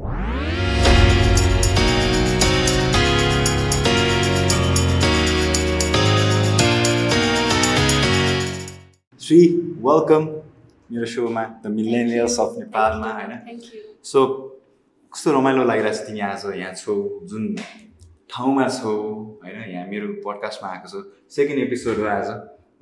Shri welcome मेरो सोमा the millennials of नेपालमा होइन सो कस्तो रमाइलो लागिरहेको छ तिमी आज यहाँ छौ? जुन ठाउँमा छौ होइन? यहाँ मेरो पडकास्टमा आएको छौ। सेकेन्ड एपिसोड हो आज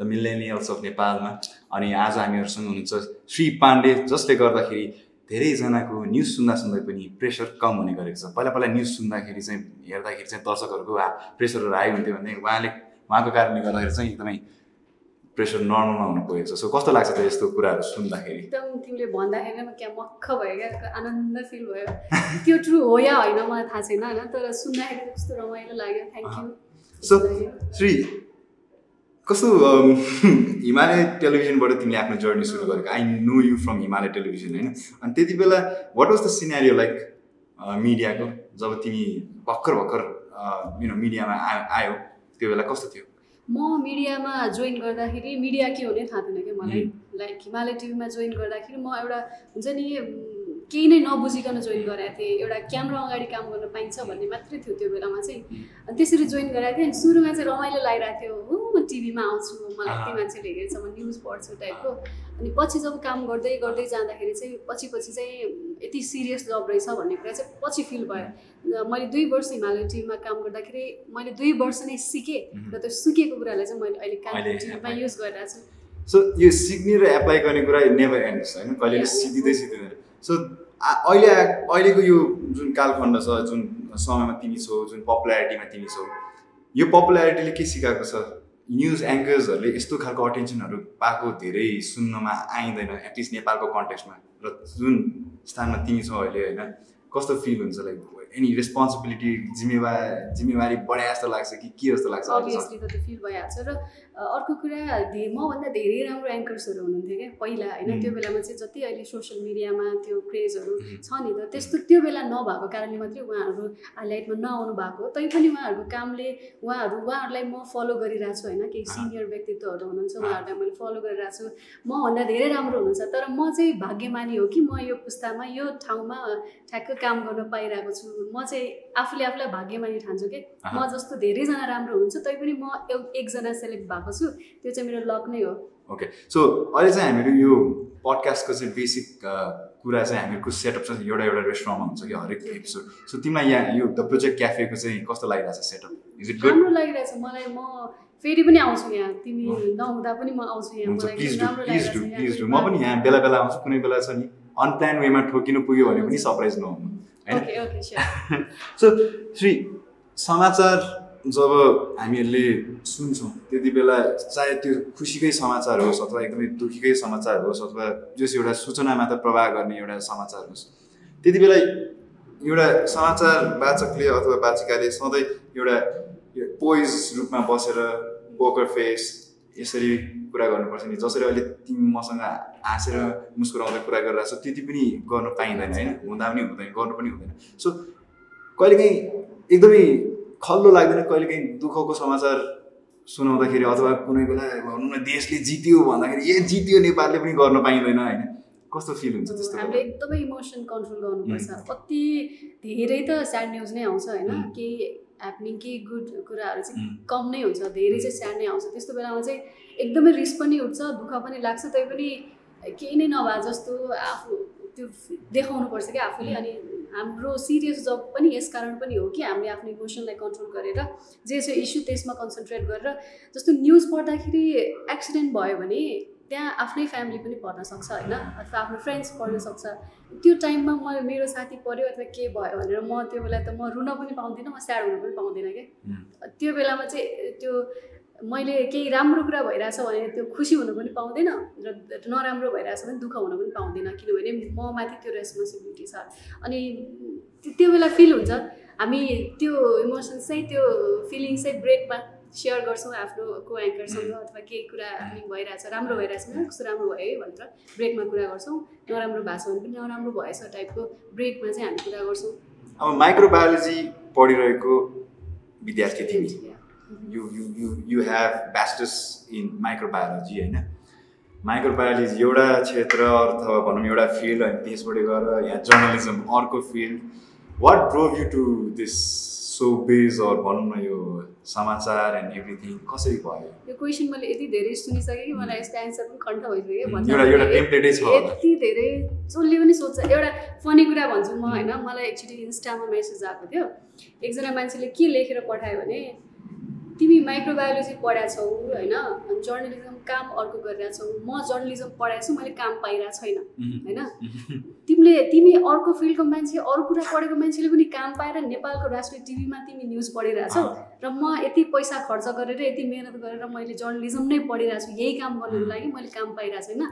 द मिलेनियल्स अफ नेपालमा अनि आज हामीहरूसँग हुनुहुन्छ श्री पाण्डे जसले गर्दाखेरि धेरैजनाको न्युज सुन्दा सुन्दै पनि प्रेसर कम हुने गरेको छ। पहिला पहिला न्युज सुन्दाखेरि चाहिँ हेर्दाखेरि चाहिँ दर्शकहरूको प्रेसरहरू हाई हुन्थ्यो भने उहाँले उहाँको कारणले गर्दाखेरि चाहिँ एकदमै प्रेसर नर्मलमा हुनु पुगेको छ। सो कस्तो लाग्छ त यस्तो कुराहरू सुन्दाखेरि? एकदम तिमीले भन्दाखेरि म क्या मक्ख भयो क्या आनन्द फिल भयो। त्यो ट्रु हो या होइन मलाई थाहा छैन होइन तर सुन्दाखेरि कस्तो रमाइलो लाग्यो। थ्याङ्क यू सो श्री कस्तो हिमालय टेलिभिजनबाट तिमीले आफ्नो जर्नी सुरु गरेको? I know you from Himalaya television होइन? अनि त्यति बेला what was the scenario like मिडियाको? जब तिमी भर्खर भर्खर युनो मिडियामा आयो आयो त्यो बेला कस्तो थियो? म मिडियामा जोइन गर्दाखेरि मिडिया के हो नै थाहा थिएन क्या मलाई? लाइक हिमालय टिभीमा जोइन गर्दाखेरि म एउटा हुन्छ नि केही नै नबुझिकन जोइन गरेको थिएँ। एउटा क्यामरा अगाडि काम गर्न पाइन्छ भन्ने मात्रै थियो त्यो बेलामा चाहिँ। अनि त्यसरी जोइन गराएको थिएँ। अनि सुरुमा चाहिँ रमाइलो लागिरहेको थियो। हो म टिभीमा आउँछु मलाई यति मान्छेले हेर्छ म न्युज पढ्छु टाइपको। अनि पछि जब काम गर्दै गर्दै जाँदाखेरि चाहिँ पछि पछि चाहिँ यति सिरियस जब रहेछ भन्ने कुरा चाहिँ पछि फिल भयो। मैले दुई वर्ष हिमालय टिभीमा काम गर्दाखेरि मैले दुई वर्ष नै सिकेँ र त्यो सिकेको कुरालाई चाहिँ मैले अहिले कालिम्पोङ टिभीमा युज गरिरहेको छु। सो यो सिक्ने र एप्लाई गर्ने कुरा नेभर एन्ड्स होइन? कहिले. सिधिँदै सिधिँदैन सो अहिले अहिलेको यो जुन कालखण्ड छ जुन समयमा तिमी छौ जुन पपुलारिटीमा तिमी छौ यो पपुलारिटीले के सिकाएको छ? न्युज एङ्कर्सहरूले यस्तो खालको अटेन्सनहरू पाएको धेरै सुन्नमा आइँदैन एटलिस्ट नेपालको कन्टेक्स्टमा र जुन स्थानमा तिमी छौ अहिले होइन? कस्तो फिल हुन्छ? लाइक एनी रेस्पोन्सिबिलिटी जिम्मेवार जिम्मेवारी बढाए जस्तो लाग्छ कि के जस्तो लाग्छ? र अर्को कुरा धे मभन्दा धेरै राम्रो एङ्कर्सहरू हुनुहुन्थ्यो क्या पहिला होइन. त्यो बेलामा चाहिँ जति अहिले सोसियल मिडियामा त्यो क्रेजहरू. छ नि त त्यस्तो त्यो बेला नभएको कारणले मात्रै उहाँहरू हाइलाइटमा नआउनु भएको तैपनि उहाँहरूको कामले उहाँहरू उहाँहरूलाई म फलो गरिरहेको छु होइन केही। सिनियर व्यक्तित्वहरू हुनुहुन्छ। उहाँहरूलाई मैले फलो गरिरहेको छु मभन्दा धेरै राम्रो हुनुहुन्छ तर म चाहिँ भाग्यमानी हो कि म यो पुस्तामा यो ठाउँमा ठ्याक्क काम गर्न पाइरहेको छु म चाहिँ आफूले आफूलाई भाग्यमानी ठान्छु कि। म जस्तो धेरैजना राम्रो हुन्छ तैपनि म एउ- एकजना सेलेक्ट भएको छु त्यो चाहिँ मेरो लक नै हो। ओके सो अहिले चाहिँ हामीहरू यो पडकास्टको चाहिँ बेसिक कुरा चाहिँ हामीहरूको सेटअप चाहिँ एउटा एउटा रेस्टुरेन्टमा हुन्छ कि हरेक एपिसोड सो तिमीलाई यहाँ यो द प्रोजेक्ट क्याफेको चाहिँ कस्तो लागिरहेको छ सेटअप इज इट राम्रो लागिरहेछ मलाई म फेरि पनि आउँछु यहाँ। तिमी अँ। नहुँदा पनि म आउँछु यहाँ। मलाई म पनि यहाँ बेला बेला आउँछु कुनै बेला छ नि अनप्लान वेमा ठोकिनु पुग्यो भने पनि सरप्राइज नहुनु। होइन सो श्री समाचार जब हामीहरूले सुन्छौँ त्यति बेला चाहे त्यो खुसीकै समाचार होस् अथवा एकदमै दुःखीकै समाचार होस् अथवा जस एउटा सूचना मात्र प्रवाह गर्ने एउटा समाचार होस् त्यति बेला एउटा समाचार वाचकले अथवा वाचिकाले सधैँ एउटा पोइज रूपमा बसेर पोकर फेस यसरी कुरा गर्नुपर्छ नि जसरी अहिले तिमी मसँग हाँसेर मुस्कुराउँदै कुरा गरिरहेको छौ त्यति पनि गर्नु पाइँदैन होइन? हुँदा पनि हुँदैन गर्नु पनि हुँदैन। सो कहिलेकाहीँ एकदमै खल्लो लाग्दैन कहिलेकाहीँ दुःखको समाचार सुनाउँदाखेरि अथवा कुनै बेला भनौँ न देशले जित्यो भन्दाखेरि ए जित्यो नेपालले पनि गर्न पाइँदैन होइन? कस्तो फिल हुन्छ त्यस्तो हामीले एकदमै इमोसन कन्ट्रोल गर्नुपर्छ। कति धेरै त स्याड न्युज नै आउँछ होइन. केही ह्यापनिङ केही गुड कुराहरू चाहिँ. कम नै हुन्छ धेरै चाहिँ स्याड नै आउँछ। त्यस्तो बेलामा चाहिँ एकदमै रिस पनि उठ्छ दुःख पनि लाग्छ तै पनि केही नै नभए जस्तो आफू त्यो देखाउनुपर्छ क्या आफूले। अनि हाम्रो सिरियस जब पनि यस कारण पनि हो कि हामीले आफ्नो इमोसनलाई कन्ट्रोल गरेर जे छ इस्यु त्यसमा कन्सन्ट्रेट गरेर जस्तो न्युज पढ्दाखेरि एक्सिडेन्ट भयो भने त्यहाँ आफ्नै फ्यामिली पनि पढ्न सक्छ होइन अथवा आफ्नो फ्रेन्ड्स पढ्न सक्छ। त्यो टाइममा म मेरो साथी पऱ्यो अथवा के भयो भनेर म त्यो बेला त म रुन पनि पाउँदिनँ म स्याड हुन पनि पाउँदिनँ क्या. त्यो बेलामा चाहिँ त्यो मैले केही राम्रो कुरा भइरहेछ भने त्यो खुसी हुन पनि पाउँदैन र नराम्रो भइरहेछ भने दुःख हुन पनि पाउँदैन किनभने म माथि त्यो रेस्पोन्सिबिलिटी छ। अनि त्यो- बेला फिल हुन्छ। हामी त्यो इमोसन्स चाहिँ त्यो फिलिङ्स चाहिँ ब्रेकमा सेयर गर्छौँ आफ्नो को एङ्करसँग अथवा केही कुरा भइरहेछ राम्रो भइरहेछ कस्तो राम्रो भयो है भनेर ब्रेकमा कुरा गर्छौँ। नराम्रो भएको छ भने पनि नराम्रो भएछ टाइपको ब्रेकमा चाहिँ हामी कुरा गर्छौँ। अब माइक्रोबायोलोजी पढिरहेको विद्यार्थी तिमी. You you you you have bachelor's in microbiology होइन? माइक्रोबायोलोजी एउटा क्षेत्र अथवा भनौँ एउटा फिल्ड अनि त्यसबाट गएर यहाँ जर्नलिजम अर्को field what drove you to this so beige अर भनौँ न यो समाचार एन्ड एभ्रिथिङ कसरी भयो? यो क्वेसन मैले यति धेरै सुनिसकेँ कि मलाई यसको एन्सर पनि कण्ठ भइसक्यो Mm, होला। यति धेरै जसले पनि सोध्छ एउटा फनी कुरा भन्छु म होइन? मलाई एक्चुली इन्स्टामा मेसेज आएको थियो। एकजना मान्छेले के लेखेर पठायो भने तिमी माइक्रोबायोलोजी पढाएको छौ होइन? अनि जर्नलिजम काम अर्को गरिरहेको छौ। म जर्नलिजम पढाएको छु मैले काम पाइरहेको छैन होइन? तिमीले तिमी अर्को फिल्डको मान्छे अरू कुरा पढेको मान्छेले पनि काम पाएर नेपालको राष्ट्रिय टिभीमा तिमी न्युज पढिरहेछौ र म यति पैसा खर्च गरेर यति मिहिनेत गरेर मैले जर्नलिजम नै पढिरहेको छु। यही काम गर्नुको लागि मैले काम पाइरहेको छैन।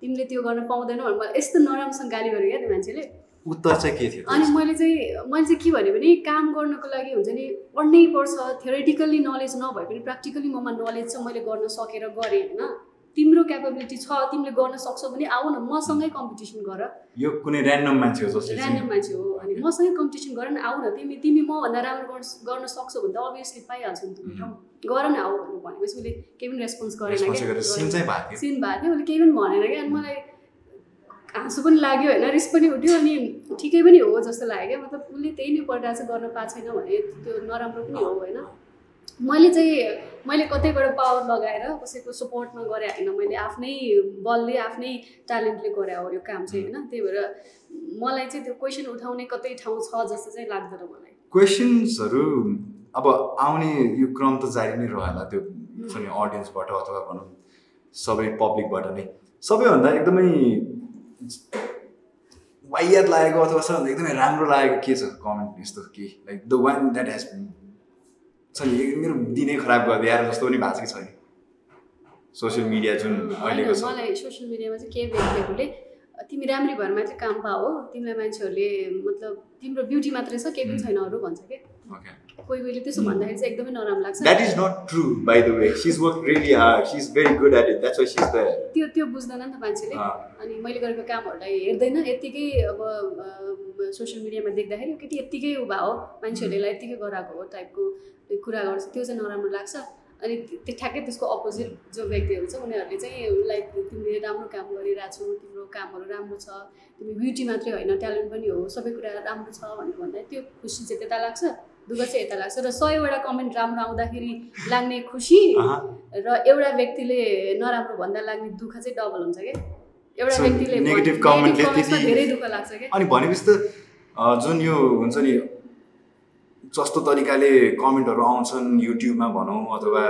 तिमीले त्यो गर्न पाउँदैनौ। भने मलाई यस्तो नराम्रोसँग गाली गर्यो क्या त्यो मान्छेले। उत्तर चाहिँ के थियो? अनि मैले चाहिँ मैले चाहिँ के भने भने काम गर्नको लागि हुन्छ नि पढ्नै पर्छ थ्योरिटिकल्ली नलेज नभए पनि प्र्याक्टिकली ममा नलेज छ मैले गर्न सकेर गरेँ होइन? तिम्रो क्यापेबिलिटी छ तिमीले गर्न सक्छौ भने आऊ न मसँगै कम्पिटिसन गर। यो कुनै ऱ्यान्डम मान्छे हो जसले ऱ्यान्डम मान्छे हो अनि मसँगै कम्पिटिसन गर न आऊ न तिमी तिमी मभन्दा राम्रो गर्न गर्न सक्छौ भने त अभियसली पाइहाल्छौ नि तिमी ठाउँ गर न आऊ भनेर भनेपछि उसले केही पनि रेस्पोन्स गरेन सिन भएको थियो उसले केही पनि भनेन क्या। अनि मलाई हाँसो पनि लाग्यो होइन रिस पनि उठ्यो अनि ठिकै पनि हो जस्तो लाग्यो। क्या मतलब उसले त्यही नै पढिरहेको छ गर्न पाएको छैन भने त्यो नराम्रो पनि हो होइन। मैले चाहिँ मैले कतैबाट पावर लगाएर कसैको सपोर्टमा गरे होइन मैले आफ्नै बलले आफ्नै ट्यालेन्टले गरे हो यो काम चाहिँ होइन। त्यही भएर मलाई चाहिँ त्यो क्वेसन उठाउने कतै ठाउँ छ जस्तो चाहिँ लाग्दैन मलाई। क्वेसन्सहरू अब आउने यो क्रम त जारी नै रहला त्यो हुन्छ नि अडियन्सबाट अथवा भनौँ सबै पब्लिकबाट नै। सबैभन्दा एकदमै वाइयात लागेको अथवा सबैभन्दा एकदमै राम्रो लागेको के छ कमेन्ट यस्तो के like the one that has छ नि मेरो दिनै खराब गरिदिएर जस्तो पनि भएको छ कि छैन? सोसियल मिडिया जुन अहिलेको छ। मलाई सोसियल मिडियामा चाहिँ के व्यक्तिहरूले तिमी राम्री भएर मात्रै काम पाओ तिमीलाई मान्छेहरूले मतलब तिम्रो ब्युटी मात्रै छ केही पनि छैन अरू भन्छ कि? कोही कोहीले त्यसो भन्दाखेरि चाहिँ एकदमै नराम्रो लाग्छ। That is not true by the way she is work really hard she is very good at it that's why she is the त्यो त्यो बुझ्दैन नि त मान्छेले। अनि मैले गरेको कामहरूलाई हेर्दैन। यत्तिकै अब सोसियल मिडियामा देख्दाखेरि केटी यत्तिकै उभा हो मान्छेहरूले यसलाई यत्तिकै गराएको हो टाइपको कुरा गर्छ। त्यो चाहिँ नराम्रो लाग्छ। अनि त्यो ठ्याक्कै त्यसको अपोजिट जो व्यक्तिहरू छ उनीहरूले चाहिँ लाइक तिमीले राम्रो काम गरिरहेछौ तिम्रो कामहरू राम्रो छ तिमी ब्युटी मात्रै होइन ट्यालेन्ट पनि हो सबै कुरा राम्रो छ भनेर भन्दा त्यो खुसी चाहिँ त्यता लाग्छ। दुःख चाहिँ यता लाग्छ। र सयवटा कमेन्ट राम्रो आउँदाखेरि लाग्ने खुसी र एउटा व्यक्तिले नराम्रो भन्दा लाग्ने दुःख चाहिँ डबल हुन्छ क्या एउटा व्यक्तिले भन्- negative negative comment ले comments मा त्यति- धेरै दुःख लाग्छ क्या अनि भनेपछि त जुन यो हुन्छ नि जस्तो तरिकाले कमेन्टहरू आउँछन् युट्युबमा भनौँ अथवा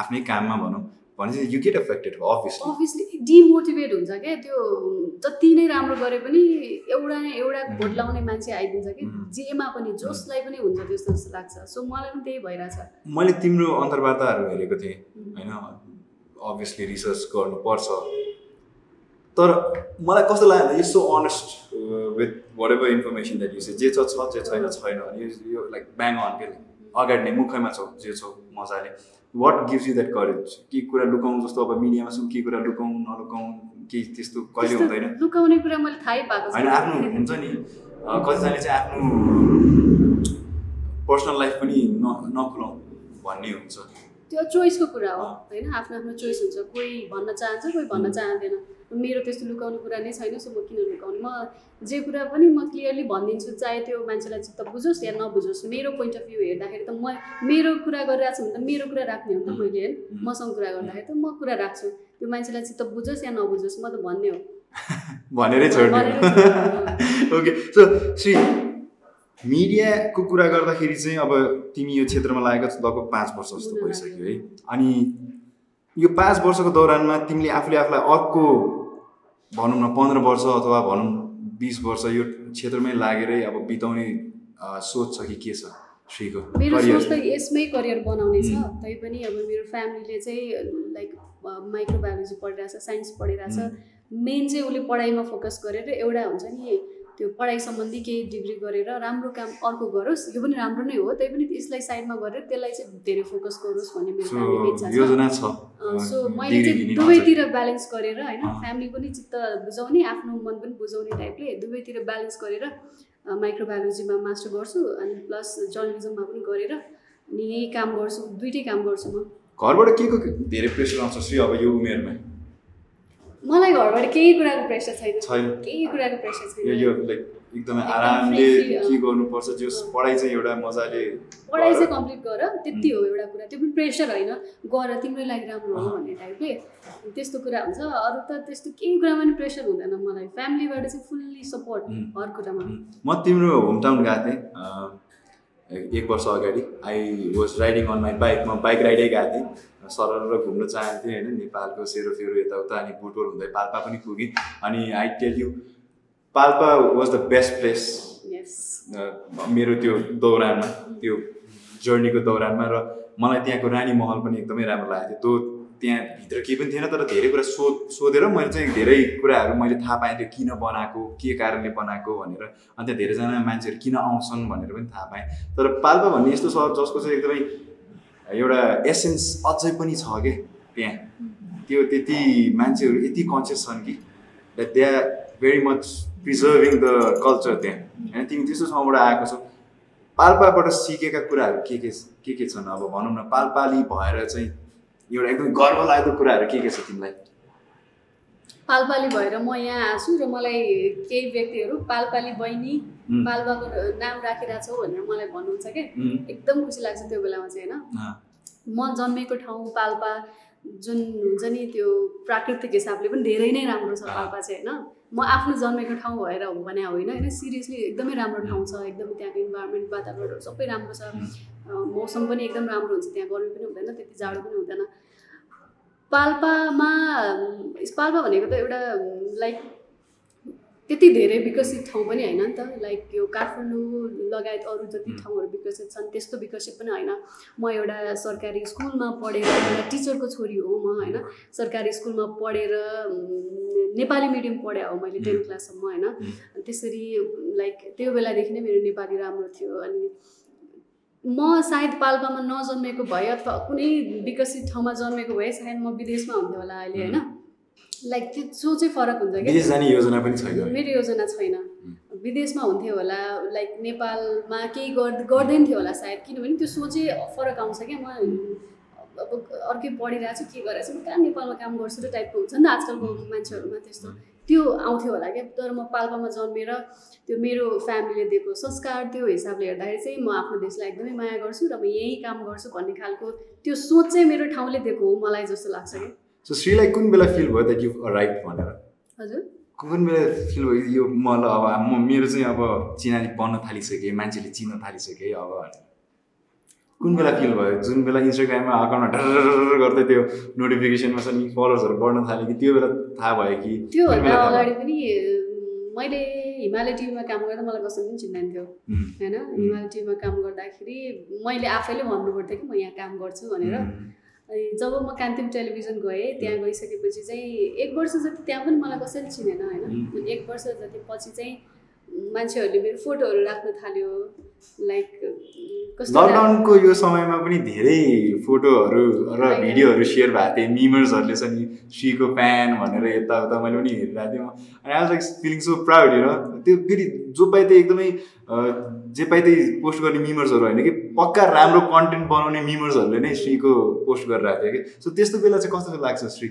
आफ्नै काममा भनौँ भनेपछि you get affected obviously obviously demotivate हुन्छ क्या त्यो जति नै राम्रो गरे पनि एउटा न एउटा भोट लाउने मान्छे आइदिन्छ कि Mhm. जेमा पनि जसलाई पनि हुन्छ त्यस्तो जस्तो लाग्छ। सो मलाई पनि त्यही भइरहेछ। मैले तिम्रो अन्तर्वार्ताहरू हेरेको थिएँ होइन? अभियसली रिसर्च गर्नुपर्छ। तर मलाई कस्तो लाग्यो भने so honest with whatever information that use जे छ छ जे छैन छैन। यो- यो लाइक ब्याङ अन के अगाडि नै मुखैमा छौ जे छौ मजाले। What gives you that courage के कुरा लुकाउँ जस्तो अब मिडियामा छौँ के कुरा लुकाउँ नलुकाउँ केही त्यस्तो कहिले हुँदैन? लुकाउने कुरा मैले थाहै पाएको होइन आफ्नो हुन्छ नि कतिजनाले चाहिँ आफ्नो पर्सनल लाइफ पनि न नखुलाउँ भन्ने हुन्छ। त्यो चोइसको कुरा हो होइन? आफ्नो आफ्नो चोइस हुन्छ। कोही भन्न चाहन्छ कोही भन्न चाहँदैन। मेरो त्यस्तो लुकाउने कुरा नै छैन सो म किन लुकाउने? म जे कुरा पनि म क्लियरली भनिदिन्छु चाहे त्यो मान्छेलाई चित्त बुझोस् या नबुझोस् मेरो पोइन्ट अफ भ्यू हेर्दाखेरि त म मेरो कुरा गरिरहेको छु भने त मेरो कुरा राख्ने हो नि त मैले होइन? मसँग कुरा गर्दाखेरि त म कुरा राख्छु। त्यो मान्छेलाई चित्त बुझोस् या नबुझोस् म त भन्ने हो। भनेरै छोड्ने। ओके सो श्री मिडियाको कुरा गर्दाखेरि चाहिँ अब तिमी यो क्षेत्रमा लागेको लगभग पाँच वर्ष जस्तो भइसक्यो है। अनि यो पाँच वर्षको दौरानमा तिमीले आफूले आफूलाई अर्को भनौँ न पन्ध्र वर्ष अथवा भनौँ बिस वर्ष यो क्षेत्रमै लागेरै अब बिताउने सोच छ कि के छ श्रीको मेरो सोच त यसमै करियर बनाउने छ। तैपनि अब मेरो फ्यामिलीले चाहिँ लाइक माइक्रोबायोलोजी पढिरहेछ साइन्स पढिरहेछ। मेन चाहिँ उसले पढाइमा फोकस गरेर एउटा हुन्छ नि त्यो पढाइ सम्बन्धी केही डिग्री गरेर राम्रो काम अर्को गरोस् यो पनि राम्रो नै हो तैपनि यसलाई साइडमा गरेर त्यसलाई चाहिँ धेरै फोकस गरोस् भन्ने मेरो फ्यामिलीको इच्छा सो छ। योजना छ। अँ, सो मैले चाहिँ दुवैतिर ब्यालेन्स गरेर होइन। फ्यामिली पनि चित्त बुझाउने आफ्नो मन पनि बुझाउने टाइपले दुवैतिर ब्यालेन्स गरेर माइक्रोबायोलोजीमा मास्टर गर्छु अनि प्लस जर्नलिजममा पनि गरेर अनि यही काम गर्छु दुइटै काम गर्छु म। घरबाट के को धेरै प्रेसर आउँछ श्री अब यो उमेरमा? मलाई घरबाट केही कुराको प्रेसर छैन। छैन। केही कुराको प्रेसर छैन। यो लाइक एकदमै आरामले के गर्नुपर्छ जो पढाइ चाहिँ एउटा मजाले पढाइ चाहिँ कम्प्लिट गर त्यति हो एउटा कुरा। त्यो पनि प्रेसर होइन। गर तिम्रै लागि राम्रो हो भन्ने टाइपले त्यस्तो कुरा हुन्छ। अरू त त्यस्तो केही कुरामा पनि प्रेसर हुँदैन मलाई। फ्यामिलीबाट चाहिँ फुल्ली सपोर्ट. हर कुरामा। म तिम्रो होम टाउन गएको थिएँ। एक वर्ष अगाडि। I was riding on my bike म बाइक राइडै गएको थिएँ। सरर घुम्न चाहन्थेँ होइन। नेपालको सेरोफेरो यताउता अनि बुटोर हुँदै पाल्पा पनि पुगेँ अनि I tell you Palpa was the best place यस मेरो त्यो दौरानमा त्यो जर्नीको दौरानमा र मलाई त्यहाँको रानी महल पनि एकदमै राम्रो लागेको थियो। त्यो त्यहाँ भित्र केही पनि थिएन तर धेरै कुरा सो सोधेर मैले चाहिँ धेरै कुराहरू मैले थाहा पाएँ त्यो किन बनाएको के कारणले बनाएको भनेर। अनि त्यहाँ धेरैजना मान्छेहरू किन आउँछन् भनेर पनि थाहा पाएँ। तर पाल्पा भन्ने यस्तो सहर जसको चाहिँ एकदमै एउटा एसेन्स अझै पनि छ क्या त्यहाँ। त्यो त्यति मान्छेहरू यति कन्सियस छन् कि they are very much preserving the culture त्यहाँ होइन तिमी त्यस्तो ठाउँबाट आएको छौ। पाल्पाबाट सिकेका कुराहरू के के के के छन्? अब भनौँ न पाल्पाली भएर चाहिँ एउटा एकदम गर्व लाग्दो कुराहरू के के छ तिमीलाई? पालपाली भएर म यहाँ आएको छु र मलाई केही व्यक्तिहरू पालपाली बहिनी पाल्पाको नाम राखिरहेको छौ भनेर मलाई भन्नुहुन्छ क्या एकदम खुसी लाग्छ त्यो बेलामा चाहिँ होइन। म जन्मेको ठाउँ पाल्पा जुन हुन्छ नि त्यो प्राकृतिक हिसाबले पनि धेरै नै राम्रो छ पाल्पा चाहिँ होइन। म आफ्नो जन्मेको ठाउँ भएर हो भने होइन। होइन सिरियसली एकदमै राम्रो ठाउँ छ। एकदमै त्यहाँको इन्भाइरोमेन्ट वातावरणहरू सबै राम्रो छ। मौसम पनि एकदम राम्रो हुन्छ। त्यहाँ गर्मी पनि हुँदैन त्यति जाडो पनि हुँदैन। पाल्पामा पाल्पा भनेको त एउटा लाइक त्यति धेरै विकसित ठाउँ पनि होइन नि त। लाइक यो काठमाडौँ लगायत अरू जति. ठाउँहरू विकसित छन् त्यस्तो विकसित पनि होइन। म एउटा सरकारी स्कुलमा पढेर एउटा टिचरको छोरी हो म होइन। सरकारी स्कुलमा पढेर नेपाली मिडियम पढे हो मैले टेन क्लाससम्म होइन। त्यसरी लाइक त्यो बेलादेखि नै मेरो नेपाली राम्रो थियो। अनि म सायद पाल्पामा नजन्मेको भए अथवा कुनै विकसित ठाउँमा जन्मेको भए सायद म विदेशमा हुन्थेँ होला अहिले होइन? लाइक त्यो सो चाहिँ फरक हुन्छ छैन। मेरो योजना छैन। विदेशमा हुन्थ्यो होला लाइक नेपालमा केही गर् गर्दैन थियो होला सायद। किनभने त्यो सोचै फरक आउँछ क्या। म अब अर्कै पढिरहेको छु के गरिरहेको छु? म कहाँ नेपालमा काम गर्छु र टाइपको हुन्छ नि त आजकलको मान्छेहरूमा त्यस्तो। त्यो आउँथ्यो होला क्या। तर म पाल्पामा जन्मेर त्यो मेरो फ्यामिलीले दिएको संस्कार त्यो हिसाबले हेर्दाखेरि चाहिँ म आफ्नो देशलाई एकदमै माया गर्छु र म यहीँ काम गर्छु भन्ने खालको त्यो सोच चाहिँ मेरो ठाउँले दिएको हो मलाई जस्तो लाग्छ कि सो श्रीलाई कुन बेला फिल भयो द्याट यु राइट भनेर? हजुर। कुन बेला फिल भयो यो मलाई अब म मेरो चाहिँ अब चिनारी बन्न थालिसकेँ मान्छेले चिन्न थालिसकेँ अब कुन बेला फिल भयो? जुन बेला इन्स्टाग्राममा अकाउन्टमा डर गर्दै त्यो नोटिफिकेसनमा छ नि फलोवर्सहरू बढ्न थाल्यो कि त्यो बेला थाहा भयो कि? त्योभन्दा अगाडि? पनि मैले हिमालय टिभीमा काम गर्दा मलाई कसैले पनि चिन्दैन थियो होइन? हिमालय टिभीमा काम गर्दाखेरि मैले आफैले भन्नु पर्थ्यो कि म यहाँ काम गर्छु भनेर। अनि जब म कान्तिम टेलिभिजन गएँ त्यहाँ गइसकेपछि चाहिँ एक वर्ष जति त्यहाँ पनि मलाई कसैले चिनेन होइन? एक वर्ष जति पछि चाहिँ मान्छेहरूले मेरो फोटोहरू राख्न थाल्यो। लाइक कस्तो लकडाउनको यो समयमा पनि धेरै फोटोहरू र। भिडियोहरू सेयर भएको थिएँ मिमर्सहरूले नि श्रीको फ्यान भनेर यताउता मैले पनि हेरिरहेको थिएँ म। अनि I like feeling so proud हेर त्यो फेरि जो पाए त्यही एकदमै जे पाए त्यही पोस्ट गर्ने मिमर्सहरू होइन कि? पक्का राम्रो कन्टेन्ट बनाउने मिमर्सहरूले नै श्रीको पोस्ट गरिरहेको थियो कि? सो त्यस्तो बेला चाहिँ कस्तो लाग्छ श्री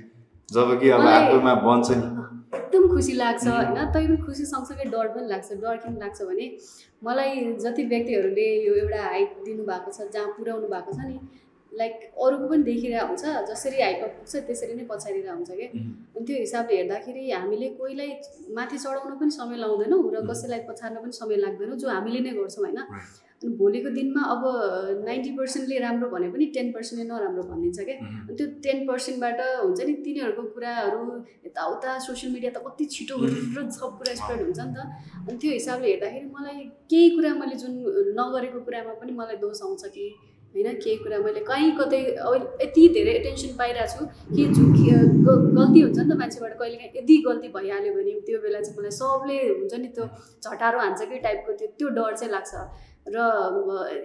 जब कि अब आफूमा बन्छ नि। एकदम खुसी लाग्छ होइन? तै पनि खुसी सँगसँगै डर पनि लाग्छ डर किन लाग्छ भने मलाई जति व्यक्तिहरूले यो एउटा हाइट दिनुभएको छ जहाँ पुर्याउनु भएको छ नि लाइक अरूको पनि देखिरहेको हुन्छ जसरी हाइटमा पुग्छ त्यसरी नै पछाडिरहेको हुन्छ क्या अनि त्यो हिसाबले हेर्दाखेरि हामीले कोहीलाई माथि चढाउन पनि समय लाउँदैनौँ र कसैलाई पछाड्न पनि समय लाग्दैन जो हामीले नै गर्छौँ होइन? अनि भोलिको दिनमा अब नाइन्टी पर्सेन्टले राम्रो भने पनि टेन पर्सेन्टले नराम्रो भनिदिन्छ क्या। अनि त्यो टेन पर्सेन्टबाट हुन्छ नि तिनीहरूको कुराहरू यताउता सोसियल मिडिया त कति छिटो र सब कुरा स्प्रेड हुन्छ नि त। अनि त्यो हिसाबले हेर्दाखेरि मलाई केही कुरा मैले जुन नगरेको कुरामा पनि मलाई दोष आउँछ कि होइन केही कुरा मैले कहीँ कतै अहिले यति धेरै एटेन्सन पाइरहेको छु कि जुन गल्ती हुन्छ नि त मान्छेबाट कहिले काहीँ। यदि गल्ती भइहाल्यो भने त्यो बेला चाहिँ मलाई सबले हुन्छ नि त्यो झटारो हान्छ कि टाइपको त्यो त्यो डर चाहिँ लाग्छ। र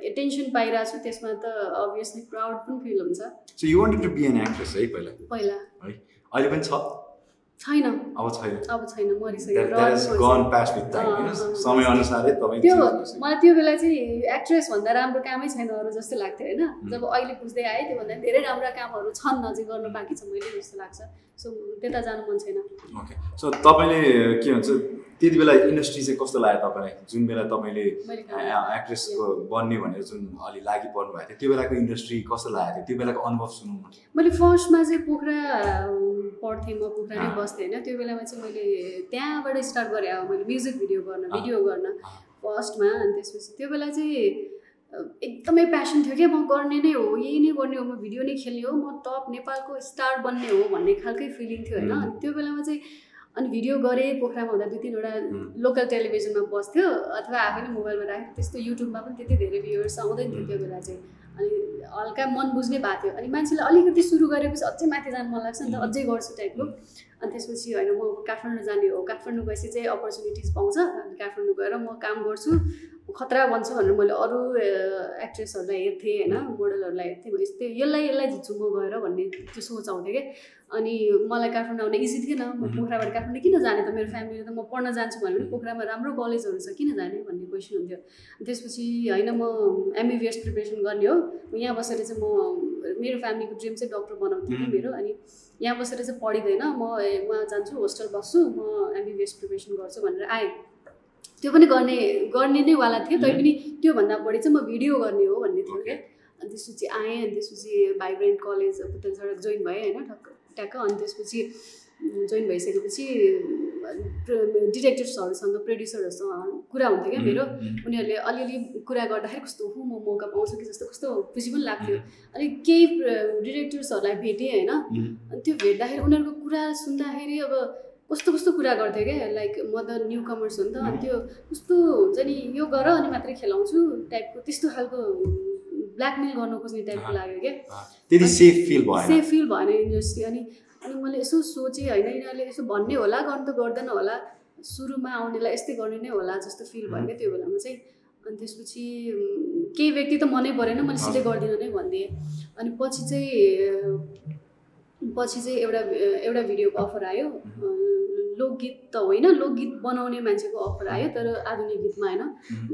एटेन्सन पाइरहेको छु त्यसमा त अभियसली प्राउड पनि फिल हुन्छ। So you wanted to be an actress है पहिला? पहिला। है? अहिले पनि छ? छैन। अब छैन। अब छैन मरिसक्यो। त्यो। मलाई त्यो बेला चाहिँ एक्ट्रेस भन्दा राम्रो कामै छैन अरू जस्तो लाग्थ्यो होइन? जब अहिले बुझ्दै आएँ त्योभन्दा धेरै राम्रा कामहरू छन् अझै गर्न बाँकी छ मैले जस्तो लाग्छ। सो त्यता जानु मन छैन। ओके सो तपाईँले के भन्छ त्यति बेला इन्डस्ट्री चाहिँ कस्तो लाग्यो तपाईँलाई? जुन बेला तपाईँले एक्ट्रेसको बन्ने भनेर जुन अलि लागि पर्नु भएको थियो त्यो बेलाको इन्डस्ट्री कस्तो लागेको थियो? त्यो बेलाको अनुभव सुनौँ न मैले फर्स्टमा चाहिँ पोखरा पढ्थेँ म पोखरा नै। बस्थेँ होइन। त्यो बेलामा चाहिँ मैले त्यहाँबाट स्टार्ट गरेँ। अब मैले म्युजिक भिडियो गर्न। भिडियो गर्न। फर्स्टमा अनि त्यसपछि त्यो बेला चाहिँ एकदमै प्यासन थियो क्या। म गर्ने नै हो यही नै गर्ने हो। म भिडियो नै खेल्ने हो। म टप नेपालको स्टार बन्ने हो भन्ने खालकै फिलिङ थियो होइन। त्यो बेलामा चाहिँ अनि भिडियो गरेँ पोखरामा हुँदा दुई तिनवटा. लोकल टेलिभिजनमा बस्थ्यो अथवा आफैले मोबाइलमा राखेँ त्यस्तो युट्युबमा पनि त्यति धेरै भ्युवर्स आउँदैन थियो त्यो बेला चाहिँ। अनि हल्का मन बुझ्ने भएको थियो। अनि मान्छेले अलिकति सुरु गरेपछि अझै माथि जानु मन लाग्छ नि त. अझै गर्छु टाइपको अनि त्यसपछि होइन म काठमाडौँ जाने हो। काठमाडौँ गएपछि चाहिँ अपर्च्युनिटिज पाउँछ। अनि काठमाडौँ गएर म काम गर्छु। खतरा बन्छु भनेर मैले अरू एक्ट्रेसहरूलाई हेर्थेँ होइन मोडलहरूलाई हेर्थेँ। यस्तै यसलाई यसलाई जित्छु म गएर भन्ने त्यो सोच आउँथ्यो क्या। अनि मलाई काठमाडौँ आउन इजी थिएन। म। पोखराबाट काठमाडौँ किन जाने त? मेरो फ्यामिलीले त म पढ्न जान्छु भने पनि पोखरामा राम्रो कलेजहरू छ। किन जाने भन्ने क्वेसन हुन्थ्यो। त्यसपछि होइन म एमबिबिएस प्रिपेरेसन गर्ने हो। यहाँ बसेर चाहिँ म मेरो फ्यामिलीको ड्रिम चाहिँ डक्टर बनाउँथ्यो कि मह्म। मेरो अनि यहाँ बसेर चाहिँ पढिँदैन म म जान्छु होस्टेल बस्छु म एमबिबिएस प्रिपेरेसन गर्छु भनेर आएँ। त्यो पनि गर्ने गर्ने नै वाला थियो तैपनि त्योभन्दा बढी चाहिँ म भिडियो गर्ने हो भन्ने थियो क्या। अनि त्यसपछि आएँ अनि त्यसपछि भाइब्रेन्ट कलेज सडक जोइन भएँ होइन ठक्क ट्याक्क अनि त्यसपछि जोइन भइसकेपछि डिरेक्टर्सहरूसँग प्रड्युसरहरूसँग कुरा हुन्थ्यो क्या मेरो। उनीहरूले अलिअलि कुरा गर्दाखेरि कस्तो हु म मौका पाउँछु कि जस्तो कस्तो खुसी पनि लाग्थ्यो। अनि केही डिरेक्टर्सहरूलाई भेटेँ होइन। अनि त्यो भेट्दाखेरि उनीहरूको कुरा सुन्दाखेरि अब कस्तो कस्तो कुरा गर्थ्यो क्या लाइक म त न्यु कमर्स हो नि त। अनि त्यो कस्तो हुन्छ नि यो गर अनि मात्रै खेलाउँछु टाइपको त्यस्तो खालको ब्ल्याकमेल गर्न खोज्ने टाइपको लाग्यो क्या। त्यति सेफ फिल भएन। सेफ फिल भएन इन्डस्ट्री अनि अनि मैले यसो सोचेँ होइन? यिनीहरूले यसो भन्ने होला गर्नु त गर्दैन होला। सुरुमा आउनेलाई यस्तै गर्ने नै होला जस्तो फिल भयो क्या त्यो बेलामा चाहिँ। अनि त्यसपछि केही व्यक्ति त मनै परेन मैले सिधै गर्दिनँ नै भनिदिएँ अनि पछि चाहिँ पछि चाहिँ एउटा एउटा भिडियोको अफर आयो। लोकगीत त होइन लोकगीत बनाउने मान्छेको अफर आयो तर आधुनिक गीतमा होइन।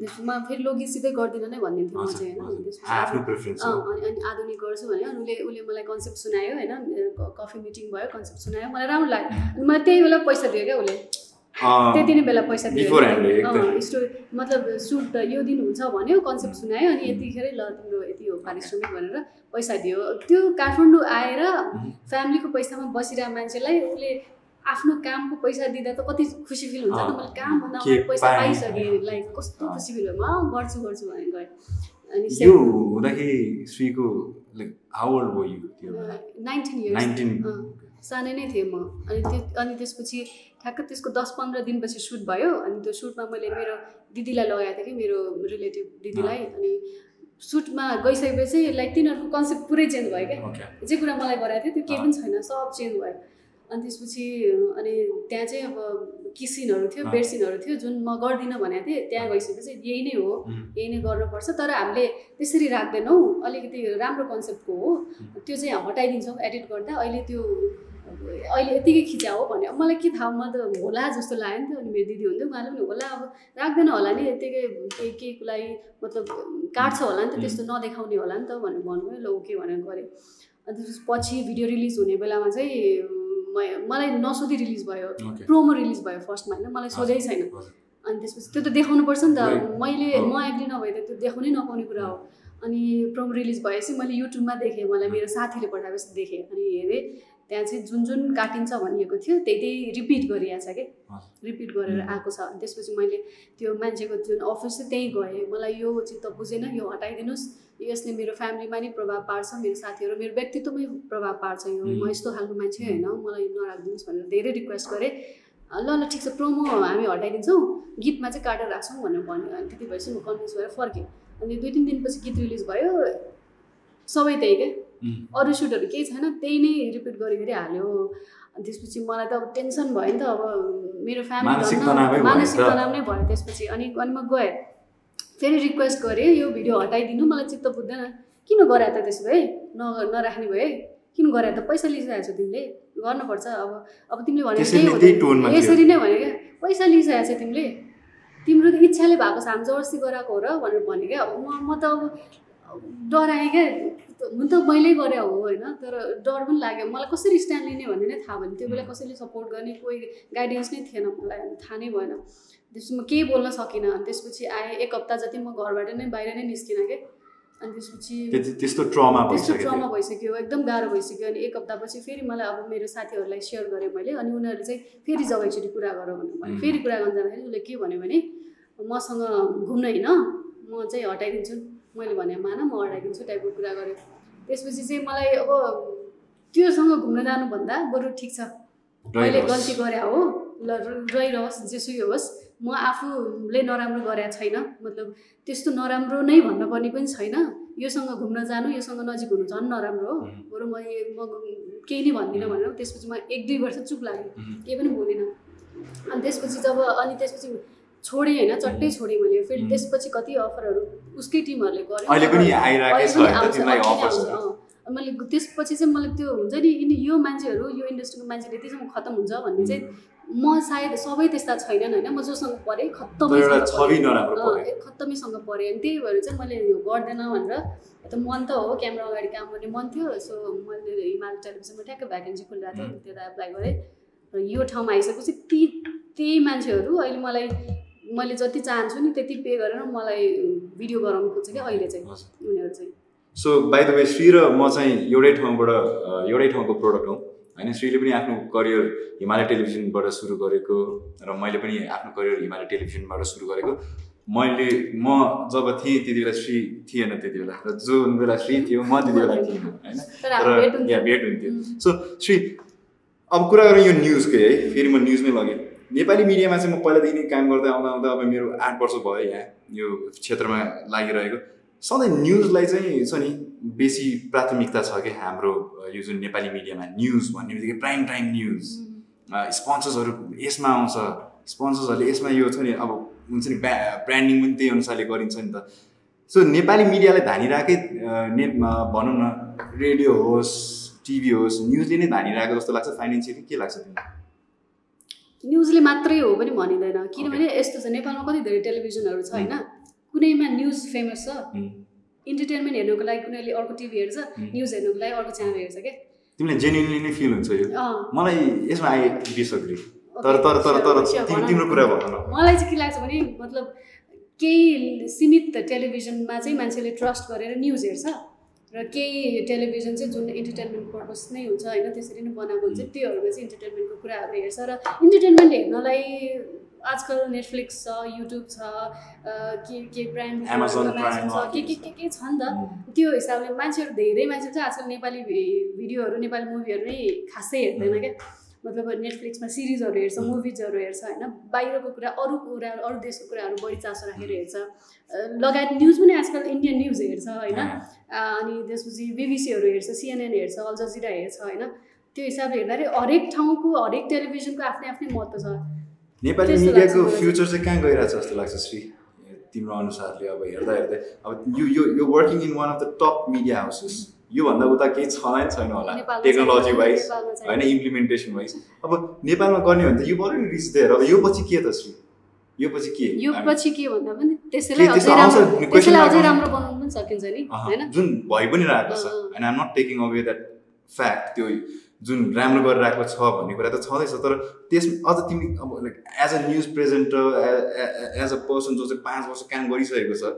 त्यसमा फेरि लोकगीत सिधै गर्दिनँ नै भनिदिन्थेँ म चाहिँ होइन। अनि आधुनिक गर्छु भने उसले उसले मलाई कन्सेप्ट सुनायो होइन कफी मिटिङ भयो कन्सेप्ट सुनायो। मलाई राम्रो लाग्यो मलाई त्यही बेला पैसा दियो क्या उसले। त्यति नै बेला पैसा दियो। स्टोरी मतलब सुट यो दिन हुन्छ भन्यो कन्सेप्ट सुनायो अनि यतिखेरै ल तिम्रो यति हो पारिश्रमिक भनेर पैसा दियो। त्यो काठमाडौँ आएर फ्यामिलीको पैसामा बसिरहेको मान्छेलाई उसले आफ्नो कामको पैसा दिँदा त कति खुसी फिल हुन्छ अँ। मैले कामभन्दा पैसा। पाइसकेँ लाइक कस्तो। खुसी फिल भयो। म गर्छु गर्छु भनेर गएँ अनि हुँदाखेरि श्रीको लाइक हाउ ओल्ड हो यु त्यो नाइन्टिन इयर्स नाइन्टिन सानै नै थिएँ म। अनि त्यो अनि त्यसपछि ठ्याक्क त्यसको दस पन्ध्र दिनपछि सुट भयो। अनि त्यो सुटमा मैले मेरो दिदीलाई लगाएको थिएँ कि मेरो रिलेटिभ दिदीलाई। अनि सुटमा गइसकेपछि लाइक तिनीहरूको कन्सेप्ट पुरै चेन्ज भयो क्या। जे कुरा मलाई गराएको थियो त्यो केही पनि छैन सब चेन्ज भयो। अनि त्यसपछि अनि त्यहाँ चाहिँ अब किसिनहरू थियो। बेडसिनहरू थियो जुन म गर्दिनँ भनेको थिएँ त्यहाँ गइसकेपछि यही नै हो यही नै गर्नुपर्छ तर हामीले त्यसरी राख्दैनौँ अलिकति राम्रो कन्सेप्टको हो। त्यो चाहिँ हटाइदिन्छौँ एडिट गर्दा। अहिले त्यो अहिले यतिकै खिचा हो भने मलाई के थाहा म त होला जस्तो लाग्यो नि त। अनि मेरो दिदी हुन्थ्यो उहाँले पनि होला अब राख्दैन होला नि। यतिकै केही केहीको लागि मतलब काट्छ होला नि त त्यस्तो नदेखाउने होला नि त भनेर भन्नुभयो ल ओके भनेर गरेँ। अनि त्यसपछि पछि भिडियो रिलिज हुने बेलामा चाहिँ मलाई नसोधी रिलिज भयो। प्रोमो रिलिज भयो फर्स्टमा होइन? मलाई सोधै छैन। अनि त्यसपछि त्यो त देखाउनु पर्छ नि त. मैले हो। म एग्री नभए त त्यो देखाउनै नपाउने कुरा हो। अनि प्रोमो रिलिज भएपछि मैले युट्युबमा देखेँ। मलाई मेरो साथीले पठाएपछि देखेँ। अनि हेरेँ। त्यहाँ चाहिँ जुन जुन काटिन्छ भनिएको थियो त्यही त्यही रिपिट गरिएको छ कि? हजुर। रिपिट गरेर. आएको छ। अनि त्यसपछि मैले त्यो मान्छेको जुन अफिस चाहिँ त्यहीँ गएँ मलाई यो चित्त बुझेन यो हटाइदिनुहोस्। यसले मेरो फ्यामिलीमा नि प्रभाव पार्छ मेरो साथीहरू मेरो व्यक्तित्वमै प्रभाव पार्छ यो. म यस्तो खालको मान्छे होइन। मलाई नराखिदिनुहोस् भनेर धेरै रिक्वेस्ट गरेँ। ल ल ठिक छ प्रोमो हामी हटाइदिन्छौँ। गीतमा चाहिँ काटेर राख्छौँ भनेर भन्यो। अनि त्यति भएपछि म कन्भिन्स भएर फर्केँ। अनि दुई तिन दिनपछि गीत रिलिज भयो। सबै त्यही क्या अरू सुटहरू केही छैन त्यही नै रिपिट गरी गरी हाल्यो अनि त्यसपछि मलाई त अब टेन्सन भयो नि त अब मेरो फ्यामिली मानसिक। तनाव नै भयो। त्यसपछि अनि अनि म गएँ। फेरि रिक्वेस्ट गरेँ यो भिडियो हटाइदिनु मलाई चित्त बुझ्दैन। किन गरे त त्यसो भए? न नराख्ने भए? किन गरे त? पैसा लिइसकेको छौ तिमीले? गर्नुपर्छ। अब अब तिमीले भने। यसरी नै भने क्या पैसा लिइसकेको छ तिमीले? तिम्रो त इच्छाले भएको छ हामी जबरजस्ती गराएको हो र भनेर भने क्या। अब म म त अब डराएँ क्या। हुन त मैले गरे हो होइन? तर डर पनि लाग्यो। मलाई कसरी स्ट्यान्ड लिने भन्ने नै थाहा भएन। त्यो बेला कसैले सपोर्ट गर्ने कोही गाइडेन्स नै थिएन मलाई थाहा नै भएन। त्यसपछि म केही बोल्न सकिनँ। अनि त्यसपछि आएँ एक हप्ता जति म घरबाट नै बाहिर नै निस्किनँ क्या अनि त्यसपछि त्यस्तो ट्रमा त्यस्तो ट्रमा। भइसक्यो एकदम गाह्रो भइसक्यो। अनि एक हप्तापछि फेरि मलाई अब मेरो साथीहरूलाई सेयर गरेँ मैले। अनि उनीहरूले चाहिँ फेरि जब एकचोटि कुरा गर भनेर भने. फेरि कुरा गर्न जाँदाखेरि उसले के भन्यो भने मसँग घुम्न होइन म चाहिँ हटाइदिन्छु। मैले भने मान म हटाइदिन्छु टाइपको कुरा गरेँ त्यसपछि चाहिँ मलाई अब त्योसँग घुम्न जानुभन्दा बरु ठिक छ। मैले। गल्ती गरे हो ल रहिरहोस् जेसुकै होस् म आफूले नराम्रो गरेको छैन। मतलब त्यस्तो नराम्रो नै भन्न पर्ने पनि छैन। योसँग घुम्न जानु योसँग नजिक हुनु झन् नराम्रो हो. बरु म केही नै भन्दिनँ भनेर त्यसपछि म एक दुई वर्ष चुप लाग्यो. केही पनि बोलिनँ। अनि त्यसपछि जब अनि त्यसपछि छोडेँ होइन चट्टै छोडेँ मैले फेरि. त्यसपछि कति अफरहरू उसकै टिमहरूले गर्यो। अनि मैले त्यसपछि चाहिँ मलाई त्यो हुन्छ नि यो मान्छेहरू यो इन्डस्ट्रीको मान्छेले त्यसमा खत्तम हुन्छ भन्ने चाहिँ म सायद सबै त्यस्ता छैनन् होइन। म जोसँग परेँ तर खत्तमै एउटा छवि नराम्रो पऱ्यो खत्तमीसँग परेँ। अनि त्यही भएर चाहिँ मैले यो गर्दैन भनेर त मन त हो क्यामेरा अगाडि काम गर्ने मन थियो सो मैले हिमाल टेलिभिजनमा ठ्याक्क भ्याकेन्सी खुलिरहेको थियो त्यता एप्लाई गरेँ। र यो ठाउँमा आइसकेपछि ती त्यही मान्छेहरू अहिले मलाई मैले जति चाहन्छु नि त्यति पे गरेर मलाई भिडियो गराउनु खोज्छ क्या अहिले चाहिँ। उनीहरू चाहिँ। So by the way Shree र म चाहिँ एउटै ठाउँबाट एउटै ठाउँको प्रोडक्ट हौँ। होइन श्रीले पनि आफ्नो करियर हिमालय टेलिभिजनबाट सुरु गरेको र मैले पनि आफ्नो करियर हिमालय टेलिभिजनबाट सुरु गरेको। मैले म जब थिएँ त्यति बेला श्री थिएन त्यति बेला। र जुन बेला श्री थियो म त्यति बेला थिएन होइन? तर हाम्रो भेट तर हुन्थ्यो। या भेट हुन्थ्यो। सो श्री अब कुरा गरौँ यो न्युजकै है? फेरि म न्युजमै लगेँ। नेपाली मिडियामा चाहिँ म पहिलादेखि नै काम गर्दै आउँदा आउँदा अब मेरो आठ वर्ष भयो यहाँ यो क्षेत्रमा लागिरहेको। सधैँ न्युजलाई चाहिँ छ नि बेसी प्राथमिकता छ कि हाम्रो यो जुन नेपाली मिडियामा न्युज भन्ने बित्तिकै प्राइम टाइम न्युज। स्पोन्सर्सहरू यसमा आउँछ स्पोन्सर्सहरूले यसमा यो छ नि अब हुन्छ नि ब्या ब्रान्डिङ पनि त्यही अनुसारले गरिन्छ नि त। सो नेपाली मिडियालाई धानिरहेकै ने भनौँ न रेडियो होस् टिभी होस् न्युजले नै धानिरहेको जस्तो लाग्छ फाइनेन्सियली के लाग्छ तिमीलाई? न्युजले मात्रै हो पनि भनिँदैन। किनभने यस्तो छ नेपालमा कति धेरै टेलिभिजनहरू छ होइन? कुनैमा न्युज फेमस छ। इन्टरटेनमेन्ट हेर्नुको लागि कुनैले अर्को टिभी हेर्छ। न्युज हेर्नुको लागि अर्को च्यानल हेर्छ क्या? तिमीलाई जेन्युनली नै फिल हुन्छ यो? मलाई यसमा आई डिसअग्री तर तर तर तर। तिम्रो कुरा भन मलाई चाहिँ के लाग्छ भने मतलब केही सीमित टेलिभिजनमा चाहिँ मान्छेले ट्रस्ट गरेर न्युज हेर्छ। र केही टेलिभिजन चाहिँ जुन इन्टरटेनमेन्ट पर्पज नै हुन्छ होइन त्यसरी नै बनाएको हुन्छ। त्योहरूमा चाहिँ इन्टरटेनमेन्टको कुराहरू हेर्छ र इन्टरटेनमेन्ट हेर्नलाई आजकल नेटफ्लिक्स छ युट्युब छ के के Prime छ के के के के छ नि त त्यो हिसाबले मान्छेहरू धेरै मान्छे चाहिँ आजकल नेपाली भिडियोहरू नेपाली मुभीहरू नै खासै हेर्दैन क्या। मतलब नेटफ्लिक्समा सिरिजहरू हेर्छ. मुभिजहरू हेर्छ होइन? बाहिरको कुरा अरू कुरा अरू देशको कुराहरू बढी चासो राखेर हेर्छ। लगायत न्युज पनि आजकल इन्डियन न्युज हेर्छ होइन? अनि त्यसपछि बिबिसीहरू हेर्छ सिएनएन हेर्छ अल जजिरा हेर्छ होइन? त्यो हिसाबले हेर्दाखेरि हरेक ठाउँको हरेक टेलिभिजनको आफ्नै आफ्नै महत्त्व छ। नेपाली मिडियाको फ्युचर चाहिँ कहाँ गइरहेछ जस्तो लाग्छ श्री? तिम्रो अनुसारले अब हेर्दा हेर्दै। अब यो यो यो working in one of the top media houses योभन्दा उता केही छ नै छैन होला। टेक्नोलोजी वाइज होइन इम्प्लिमेन्टेसन वाइज अब नेपालमा गर्ने भने त यो अलरेडी रिच देयर अब यो पछि के त श्री यो पछि के? यो पछि के भन्दा पनि त्यसैलाई अझै राम्रो बनाउनु पनि सकिन्छ नि होइन? जुन भइ पनि रहेको छ। And I'm not taking away that fact त्यो जुन राम्रो गरिरहेको छ भन्ने कुरा त छँदैछ तर त्यस अझ तिमी अब like as a news presenter as a person जो चाहिँ पाँच वर्ष काम गरिसकेको छ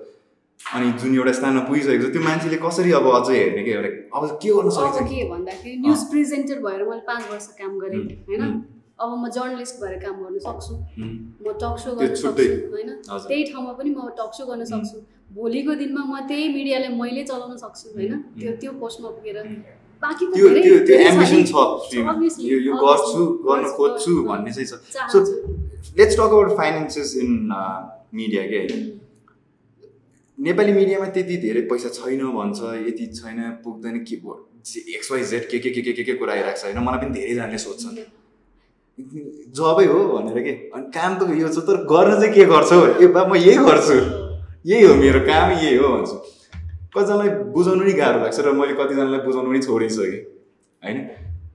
अनि जुन एउटा स्थानमा पुगिसकेको छ त्यो मान्छेले कसरी अब अझै हेर्ने कि लाइक अब के गर्न अब सकिन्छ? के भन्दाखेरि न्युज प्रेजेन्टर भएर मैले पाँच वर्ष काम गरेँ होइन। अब म जर्नलिस्ट भएर काम गर्न सक्छु। म टक सो गर्न। सक्छु होइन? त्यही ठाउँमा पनि म टक सो गर्न सक्छु। भोलिको दिनमा म त्यही मिडियालाई मैले चलाउन सक्छु होइन? त्यो त्यो पोस्टमा पुगेर। बाँकी त्यो त्यो छ एम्बिसन यो यो obviously. गर्छु गर्न गर्छु, खोज्छु गर्छु। भन्ने चाहिँ छ। So let's talk about finances in media के? होइन नेपाली मिडियामा त्यति धेरै पैसा छैन भन्छ यति छैन पुग्दैन के एक्स वाइ जेड के के के के के के कुरा आइरहेको छ होइन मलाई पनि धेरैजनाले सोध्छन्। जबै हो भनेर के? अनि काम त यो छ तर गर्न चाहिँ के गर्छौ? ए बा म यही गर्छु। यही हो मेरो काम यही हो भन्छु। कतिजनालाई बुझाउनु नि गाह्रो लाग्छ र मैले कतिजनालाई बुझाउनु पनि छोडिसकेँ होइन?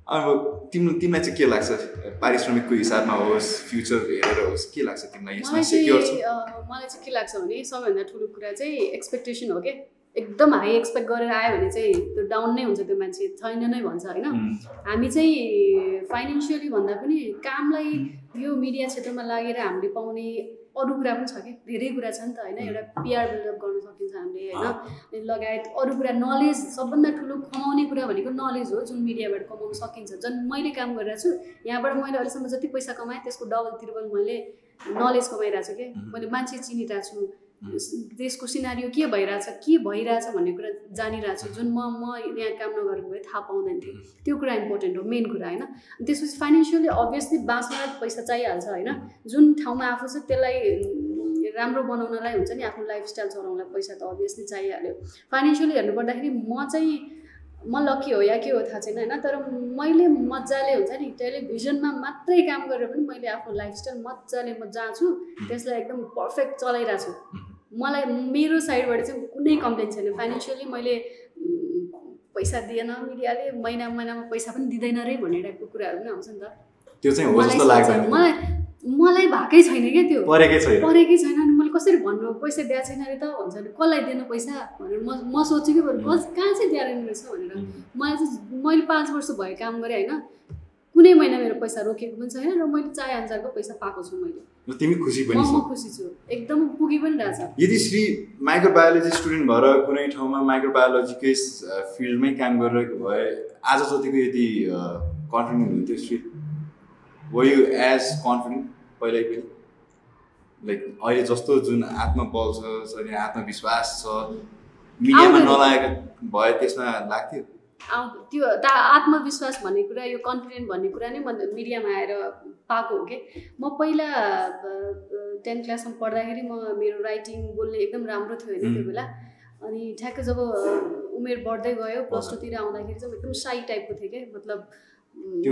अब तिम्रो तिमीलाई चाहिँ के लाग्छ? पारिश्रमिकको हिसाबमा होस् फ्युचर हेरेर होस् के लाग्छ तिमीलाई यसमा मलाई सेक्योर छ? चाहिँ अँ, मलाई चाहिँ के लाग्छ भने सबैभन्दा ठुलो कुरा चाहिँ एक्सपेक्टेसन हो क्या एकदम हाई एक्सपेक्ट गरेर आयो भने चाहिँ त्यो डाउन नै हुन्छ त्यो मान्छे छैन नै भन्छ होइन? हामी चाहिँ फाइनेन्सियली भन्दा पनि कामलाई यो मिडिया क्षेत्रमा लागेर हामीले पाउने अरू कुरा पनि छ कि? धेरै कुरा छ नि त होइन? एउटा पिआर बिल्डअप गर्न सकिन्छ हामीले होइन? लगायत अरू कुरा नलेज सबभन्दा ठुलो कमाउने कुरा भनेको नलेज हो जुन मिडियाबाट कमाउन सकिन्छ। जुन मैले काम गरिरहेको छु यहाँबाट मैले अहिलेसम्म जति पैसा कमाएँ त्यसको डबल त्रिबल मैले नलेज कमाइरहेको छु कि? मैले मान्छे चिनिरहेको छु। देशको सिनारियो के भइरहेछ के भइरहेछ भन्ने कुरा जानिरहेको छु जुन म म यहाँ काम नगरेको भए थाहा पाउँदैन थिएँ त्यो कुरा इम्पोर्टेन्ट हो मेन कुरा होइन? त्यसपछि फाइनेन्सियली अभियसली बाँच्नलाई पैसा चाहिहाल्छ होइन? जुन ठाउँमा आफू छ त्यसलाई राम्रो बनाउनलाई हुन्छ नि आफ्नो लाइफस्टाइल चलाउनलाई पैसा त अभियसली चाहिहाल्यो। फाइनेन्सियली हेर्नुपर्दाखेरि म चाहिँ म लक्की हो या के हो थाहा छैन होइन? तर मैले मजाले हुन्छ नि टेलिभिजनमा मात्रै काम गरेर पनि मैले आफ्नो लाइफस्टाइल मजाले म जहाँ छु त्यसलाई एकदम पर्फेक्ट चलाइरहेको छु मलाई मेरो साइडबाट चाहिँ कुनै कम्प्लेन छैन। फाइनेन्सियली मैले पैसा दिएन मिडियाले महिना महिनामा पैसा पनि दिँदैन रे भन्ने टाइपको कुराहरू पनि आउँछ नि त। त्यो चाहिँ हो मलाई जस्तो सोच- मलाई मलाई भएकै छैन क्या त्यो। परेकै छैन। परेकै छैन अनि मैले कसरी भन्नु? पैसा दिएको छैन अरे त भन्छ नि कसलाई दिनु पैसा भनेर म म सोध्छु कि बरु कस कहाँ चाहिँ दिएर रहेछ भनेर। मलाई चाहिँ मैले पाँच वर्ष भयो काम गरेँ होइन। कुनै महिना मेरो पैसा रोकेको पनि छैन र मैले चाहे अनुसारको पैसा पाएको छु मैले। र तिमी खुसी पनि म छौ। खुसी छु। एकदम पुगी पनि रहेछ। यदि श्री माइक्रोबायोलोजी स्टुडेन्ट भएर कुनै ठाउँमा माइक्रोबायोलोजीकै फिल्डमै काम गरिरहेको भए आज जतिको यदि कन्फिडेन्ट हुन्थ्यो Shree? Were you as confident पहिल्यै पनि? लाइक अहिले जस्तो जुन आत्मबल छ आत्मविश्वास छ मिडियामा। नलागेको भए त्यसमा लाग्थ्यो? त्यो ता आत्मविश्वास भन्ने कुरा यो कन्फिडेन्ट भन्ने कुरा नै म मिडियामा आएर पाएको हो कि। म पहिला टेन्थ क्लासमा पढ्दाखेरि म मेरो राइटिङ बोल्ने एकदम राम्रो थियो होइन त्यो. बेला। अनि ठ्याक्क जब उमेर बढ्दै गयो प्लस टूतिर आउँदाखेरि चाहिँ म एकदम साई टाइपको थिएँ क्या मतलब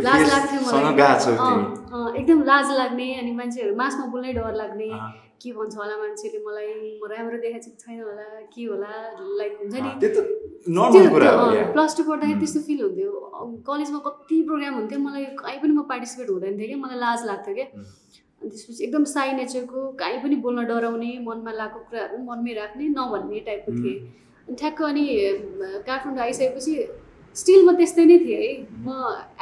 लाज लाग्थ्यो मलाई। एकदम लाज लाग्ने अनि मान्छेहरू मासमा बोल्नै डर लाग्ने। के भन्छ होला मान्छेले मलाई? म राम्रो देखाएको छु छैन होला के होला? लाइक हुन्छ नि। प्लस टू पढ्दाखेरि. त्यस्तो फिल हुन्थ्यो। कलेजमा कति प्रोग्राम हुन्थ्यो मलाई कहीँ पनि म पार्टिसिपेट हुँदैन थिएँ कि मलाई लाज लाग्थ्यो क्या. अनि त्यसपछि एकदम साई नेचरको कहीँ पनि बोल्न डराउने मनमा लागेको कुराहरू मनमै राख्ने नभन्ने टाइपको. थिएँ। अनि ठ्याक्क अनि काठमाडौँ आइसकेपछि स्टिल म त्यस्तै नै थिएँ है। म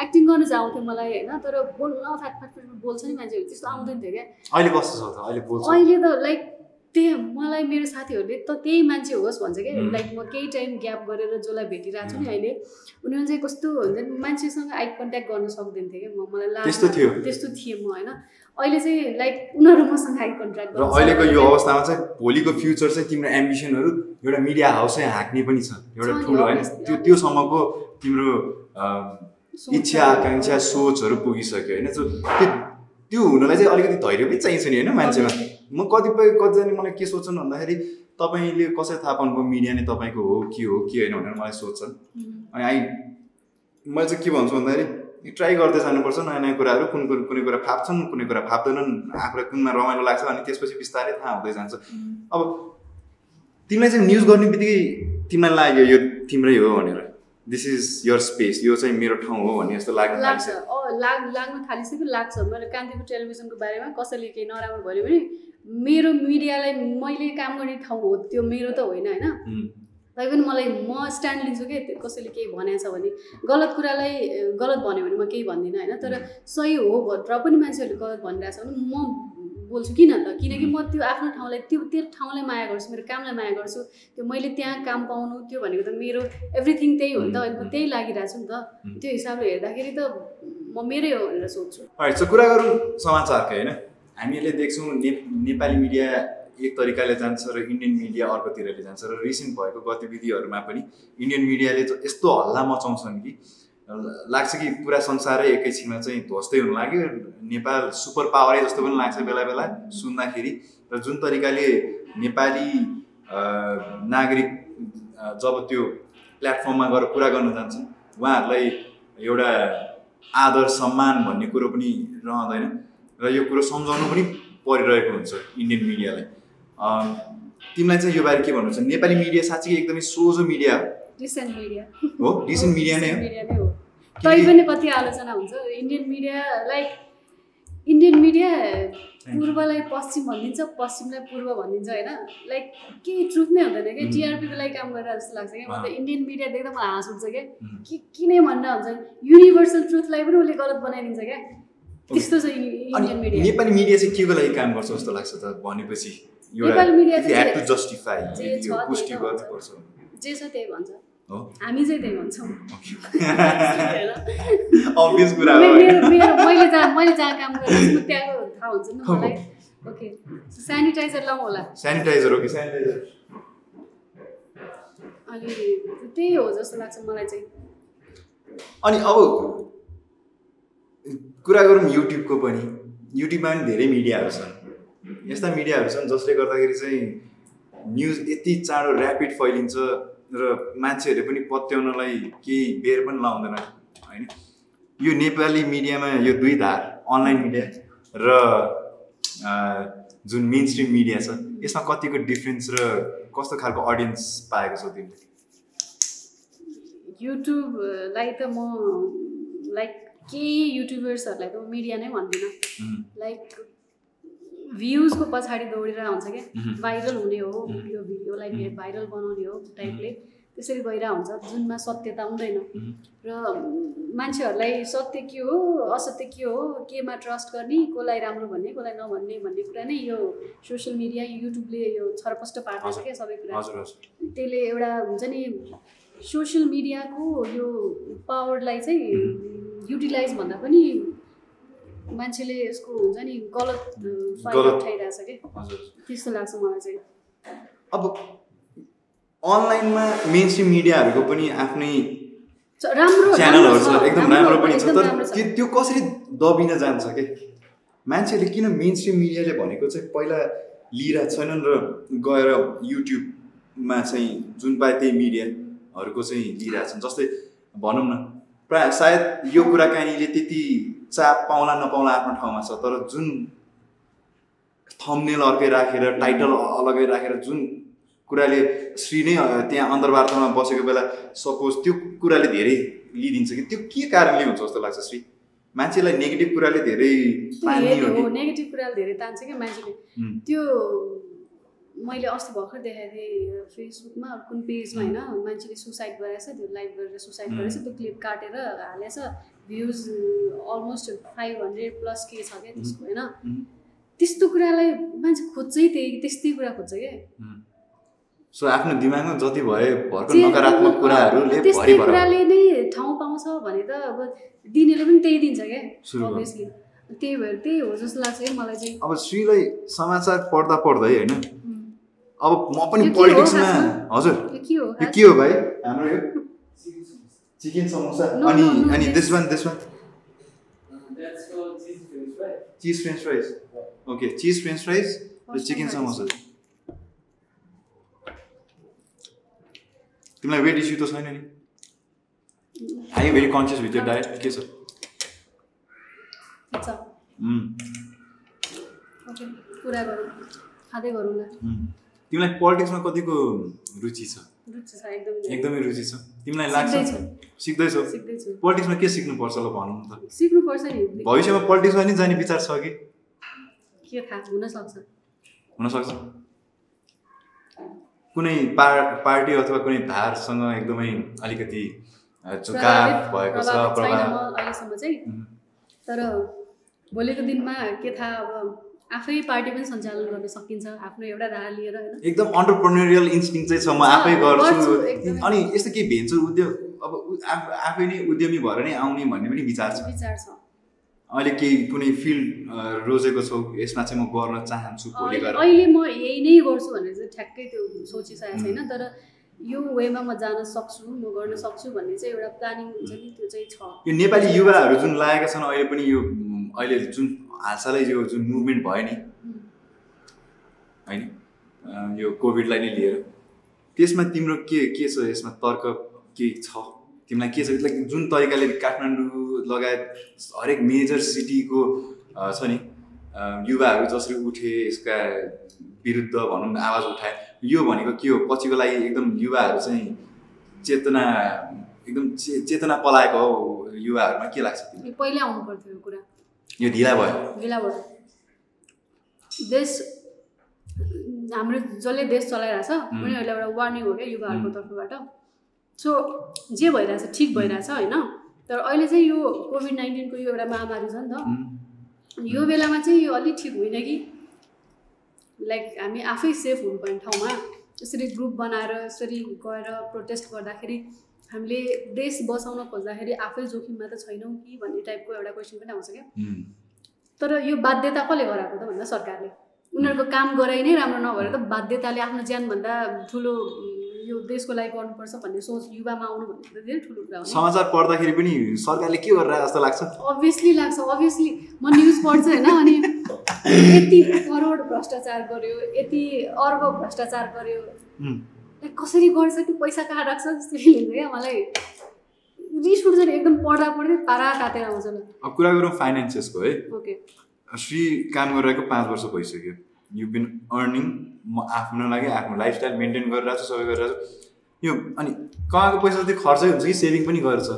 एक्टिङ गर्न जाउँथेँ मलाई होइन। तर बोल्न फ्याट फ्याट बोल्छ नि मान्छेहरू त्यस्तो आउँदैन थियो क्या। अहिले त लाइक त्यही मलाई मेरो साथीहरूले त त्यही मान्छे होस् भन्छ क्या. लाइक म केही टाइम ग्याप गरेर जसलाई भेटिरहेको छु नि अहिले उनीहरू चाहिँ कस्तो हुन्छ नि मान्छेसँग आई कन्ट्याक्ट गर्न सक्दैन थियो क्या म मलाई लाज त्यस्तो थियो? त्यस्तो थिएँ म होइन? अहिले चाहिँ लाइक उनीहरू मसँग आई कन्ट्याक्ट र अहिलेको यो अवस्थामा चाहिँ भोलिको फ्युचर चाहिँ तिम्रो एम्बिसनहरू एउटा मिडिया हाउसै हाँक्ने पनि छ। एउटा ठुलो होइन? त्यो त्योसम्मको तिम्रो इच्छा आकाङ्क्षा सोचहरू पुगिसक्यो होइन? त्यो हुनलाई चाहिँ अलिकति धैर्य पनि चाहिन्छ नि होइन? मान्छेमा। म कतिपय कतिजना मलाई के सोध्छन् भन्दाखेरि तपाईँले कसरी थाहा पाउनुभयो मिडिया नै तपाईँको हो के हो के होइन भनेर मलाई सोध्छन् अनि आई मैले चाहिँ के भन्छु भन्दाखेरि ट्राई गर्दै जानुपर्छ नयाँ नयाँ कुराहरू कुन कुन कुनै कुरा फाप्छन् कुनै कुरा फाप्दैनन् आफूलाई कुनमा रमाइलो लाग्छ अनि त्यसपछि बिस्तारै थाहा हुँदै जान्छ। अब तिमीलाई चाहिँ न्युज गर्ने बित्तिकै तिमीलाई लाग्यो यो तिम्रै हो भनेर। दिस इज यर स्पेस यो चाहिँ मेरो ठाउँ हो भन्ने जस्तो लाग्न लाग्छ। थाल्छ अँ लाग लाग्न थालिसक्यो लाग्छ। मैले कान्तिपुर टेलिभिजनको बारेमा कसैले केही नराम्रो भन्यो भने मेरो मिडियालाई मैले काम गर्ने ठाउँ हो त्यो मेरो त होइन होइन? तैपनि मलाई म स्ट्यान्ड लिन्छु कि? कसैले केही भनेको छ भने गलत कुरालाई गलत भन्यो भने म केही भन्दिनँ होइन? तर सही हो भनेर पनि मान्छेहरूले गलत भनिरहेछ भने म बोल्छु किन त? किनकि म त्यो आफ्नो ठाउँलाई त्यो त्यो ठाउँलाई माया गर्छु मेरो कामलाई माया गर्छु। त्यो मैले त्यहाँ काम पाउनु त्यो भनेको त मेरो एभ्रिथिङ त्यही हो नि त म त्यही लागिरहेको छु नि त। त्यो हिसाबले हेर्दाखेरि त म मेरै हो भनेर सोध्छु। कुरा गरौँ समाचारकै होइन? हामीहरूले देख्छौँ ने नेपाली मिडिया एक तरिकाले जान्छ र इन्डियन मिडिया अर्कोतिरले जान्छ र रिसेन्ट भएको गतिविधिहरूमा पनि इन्डियन मिडियाले यस्तो हल्ला मचाउँछन् कि लाग्छ कि पुरा संसारै एकैछिनमा चाहिँ ध्वस्तै हुन लाग्यो। नेपाल सुपर पावरै जस्तो पनि लाग्छ बेला बेला सुन्दाखेरि र जुन तरिकाले नेपाली नागरिक जब त्यो प्लेटफर्ममा गएर कुरा गर्न जान्छन् उहाँहरूलाई एउटा आदर सम्मान भन्ने कुरो पनि रहँदैन। र यो कुरो सम्झाउनु पनि परिरहेको हुन्छ इन्डियन मिडियालाई तिमीलाई चाहिँ यो बारे के भन्नु छ? नेपाली मिडिया साँच्चै एकदमै सोझो मिडिया हो। डिसेन्ट मिडिया नै हो? तै पनि कति आलोचना हुन्छ। Indian media like Indian media पूर्वलाई पश्चिम भनिदिन्छ पश्चिमलाई पूर्व भनिदिन्छ होइन? लाइक केही ट्रुथ नै हुँदैन कि. टिआरपीको लागि काम गरेर जस्तो लाग्छ क्या। म त अँ। इन्डियन मिडिया देख्दा मलाई हाँस उठ्छ क्या। Mhm. के किन भनेर हुन्छ युनिभर्सल ट्रुथलाई पनि उसले गलत बनाइदिन्छ क्या। त्यस्तो अनि इन्डियन मिडिया नेपाली मिडिया चाहिँ के को लागि काम गर्छ जस्तो लाग्छ त भनेपछि नेपाली media चाहिँ जस्टिफाई पुष्टि गर्नुपर्छ। जे छ त्यही भन्छ। हो? हामी चाहिँ त्यही भन्छौँ। ओके मैले जहाँ मैले जहाँ काम गरेको छु त्यहाँको थाहा हुन्छ नि मलाई। ओके सेनिटाइजर लाउँ होला। सेनिटाइजर हो कि सेनिटाइजर अनि त्यही हो जस्तो लाग्छ मलाई चाहिँ। अनि अब कुरा गरौँ युट्युबको पनि। युट्युबमा पनि धेरै मिडियाहरू छन्। यस्ता मिडियाहरू छन् जसले गर्दाखेरि चाहिँ न्युज यति चाँडो ऱ्यापिड फैलिन्छ र मान्छेहरूले पनि पत्याउनलाई केही बेर पनि लाउँदैन होइन? यो नेपाली मिडियामा यो दुई धार अनलाइन मिडिया र जुन मेन स्ट्रिम मिडिया छ यसमा कतिको डिफ्रेन्स र कस्तो खालको अडियन्स पाएको छौ तिमीले? युट्युबलाई त म लाइक केही युट्युबर्सहरूलाई त मिडिया नै भन्दिनँ लाइक भ्युजको पछाडि दौडेर आउँछ क्या। भाइरल हुने हो। यो भिडियोलाई। भाइरल बनाउने हो टाइपले त्यसरी गइरहेको हुन्छ जुनमा सत्यता हुँदैन। र मान्छेहरूलाई सत्य के हो असत्य के हो केमा ट्रस्ट गर्ने कसलाई राम्रो भन्ने कसलाई नभन्ने भन्ने कुरा नै यो सोसियल मिडिया युट्युबले यो छरपष्ट पार्दैछ। क्या सबै कुरा त्यसले एउटा हुन्छ नि सोसियल मिडियाको यो पावरलाई चाहिँ युटिलाइज भन्दा पनि मान्छेले यसको हुन्छ नि गलत फाइदा। उठाइरहेछ कि? हजुर। त्यस्तो लाग्छ मलाई चाहिँ। अब अनलाइनमा मेन स्ट्रिम मिडियाहरूको पनि आफ्नै राम्रो च्यानलहरू छ एकदम राम्रो पनि छ तर त्यो कसरी दबिन जान्छ के? मान्छेले किन मेन स्ट्रिम मिडियाले भनेको चाहिँ पहिला लिइरहेको छैनन् र गएर युट्युबमा चाहिँ जुन पाए त्यही मिडियाहरूको चाहिँ लिइरहेछन् जस्तै भनौँ न प्रायः सायद यो कुराकानीले त्यति चाप पाउला नपाउला आफ्नो ठाउँमा छ तर जुन थम्नेल अर्कै राखेर टाइटल अलगै राखेर जुन कुराले श्री नै त्यहाँ अन्तर्वार्तामा बसेको बेला सपोज त्यो कुराले धेरै लिइदिन्छ कि त्यो के कारणले हुन्छ जस्तो लाग्छ श्री? मान्छेलाई नेगेटिभ कुराले धेरै नेगेटिभ कुराले धेरै तान्छ क्या मान्छेले? त्यो मैले अस्ति भर्खर देखाएको थिएँ फेसबुकमा कुन पेजमा होइन मान्छेले सुसाइड गरेछ त्यो लाइभ गरेर सुसाइड गरेछ त्यो क्लिप काटेर हालेछ views almost five hundred plus के छ क्या त्यसको होइन। त्यस्तो कुरालाई मान्छे खोज्छै त्यही त्यस्तै कुरा खोज्छ क्या। सो आफ्नो दिमागमा जति भए नकारात्मक कुराहरूले त्यस्तै कुराले नै ठाउँ पाउँछ भने त अब दिनेले पनि त्यही दिन्छ क्या। अभियसली त्यही भएर त्यही हो जस्तो लाग्छ क्या मलाई चाहिँ। अब श्रीलाई समाचार पढ्दा पढ्दै होइन. अब म पनि पोलिटिक्समा? हजुर। यो के हो? भाइ? हाम्रो यो चिकन समोसा अनि अनि. This one this one. Cheese French fries okay cheese French fries र चिकन समोसा तिमीलाई वेट इस्यु त छैन नि। Are you very conscious with your diet के छ कुरा गरौँ। खाँदै गरौँ न। तिमीलाई पोलिटिक्समा कतिको रुचि छ? एकदमै एकदमै रुचि छ। तिमीलाई लाग्छ? सिक्दैछु। पोलिटिक्समा के सिक्नुपर्छ ल भनौँ त। सिक्नुपर्छ नि। भविष्यमा पोलिटिक्समा नि जाने विचार छ कि? के थाहा हुनसक्छ। हुनसक्छ। कुनै पार पार्टी अथवा कुनै धारसँग एकदमै अलिकति झुकाव भएको छ तर भोलिको दिनमा के थाहा अब आफै पार्टी पनि सञ्चालन गर्न सकिन्छ आफ्नो एउटा धारा लिएर होइन? एकदम अन्टरप्रेन्योरियल इन्स्टिङ चाहिँ छ म आफै गर्छु। अनि यस्तो केही भेन्चर उद्योग अब आफ- नै उद्यमी भएर नै आउने भन्ने पनि विचार छ। विचार छ। अहिले केही कुनै फिल्ड रोजेको छौ यसमा चाहिँ म गर्न चाहन्छु अहिले म यही नै गर्छु भनेर चाहिँ ठ्याक्कै त्यो सोचिसकेको छैन तर यो वेमा म जान सक्छु म गर्न सक्छु भन्ने चाहिँ एउटा प्लानिङ हुन्छ नि त्यो चाहिँ छ। यो नेपाली युवाहरू जुन लागेका छन् अहिले पनि यो अहिले जुन हालसालै यो जुन मुभमेन्ट भयो नि होइन यो कोभिडलाई नै लिएर त्यसमा तिम्रो के के छ यसमा तर्क के छ? तिमीलाई के छ? जुन तरिकाले काठमाडौँ लगायत हरेक मेजर सिटीको छ नि युवाहरू जसरी उठे यसका विरुद्ध भनौँ आवाज उठाए यो भनेको के हो? पछिको लागि एकदम युवाहरू चाहिँ चेतना एकदम चे चेतना पलाएको हो युवाहरूमा। के लाग्छ पहिल्यै आउनु पर्थ्यो यो ढिला भयो। ढिलाबाट देश हाम्रो जसले देश चलाइरहेछ उनीहरूलाई एउटा वार्निङ हो क्या युवाहरूको तर्फबाट। सो जे भइरहेछ ठिक भइरहेछ होइन? तर अहिले चाहिँ यो कोभिड नाइन्टिनको यो एउटा महामारी छ नि त। यो बेलामा चाहिँ यो अलिक ठिक होइन कि? लाइक हामी आफै सेफ हुनुपर्ने ठाउँमा यसरी ग्रुप बनाएर यसरी गएर प्रोटेस्ट गर्दाखेरि हामीले देश बचाउन खोज्दाखेरि आफै जोखिममा त छैनौँ कि भन्ने टाइपको एउटा क्वेसन पनि आउँछ क्या। तर यो बाध्यता कसले गराएको त भन्दा सरकारले। उनीहरूको काम गराइ नै राम्रो नभएर त बाध्यताले आफ्नो ज्यानभन्दा ठुलो यो देशको लागि गर्नुपर्छ भन्ने सोच युवामा आउनु भन्ने त धेरै ठुलो कुरा हो समाचार पढ्दाखेरि पनि सरकारले के गरिरहेको जस्तो लाग्छ? अभियसली लाग्छ अभियसली म न्युज पढ्छु होइन अनि यति करोड भ्रष्टाचार गर्यो यति अर्ब भ्रष्टाचार गर्यो लाइक कसरी गर्छ त्यो पैसा कहाँ राख्छ जस्तो फिल हुन्छ क्या मलाई। रिस उठ्छ नि एकदम पढ्दा पढ्दै पारा तातेर आउँछ अब कुरा गरौँ फाइनेन्सेसको है? ओके श्री काम गरिरहेको पाँच वर्ष भइसक्यो। यु बिन अर्निङ म आफ्नो लागि आफ्नो लाइफस्टाइल मेन्टेन गरिरहेको छु सबै गरिरहेको छु यो अनि कमाएको पैसा चाहिँ खर्चै हुन्छ कि सेभिङ पनि गर्छ।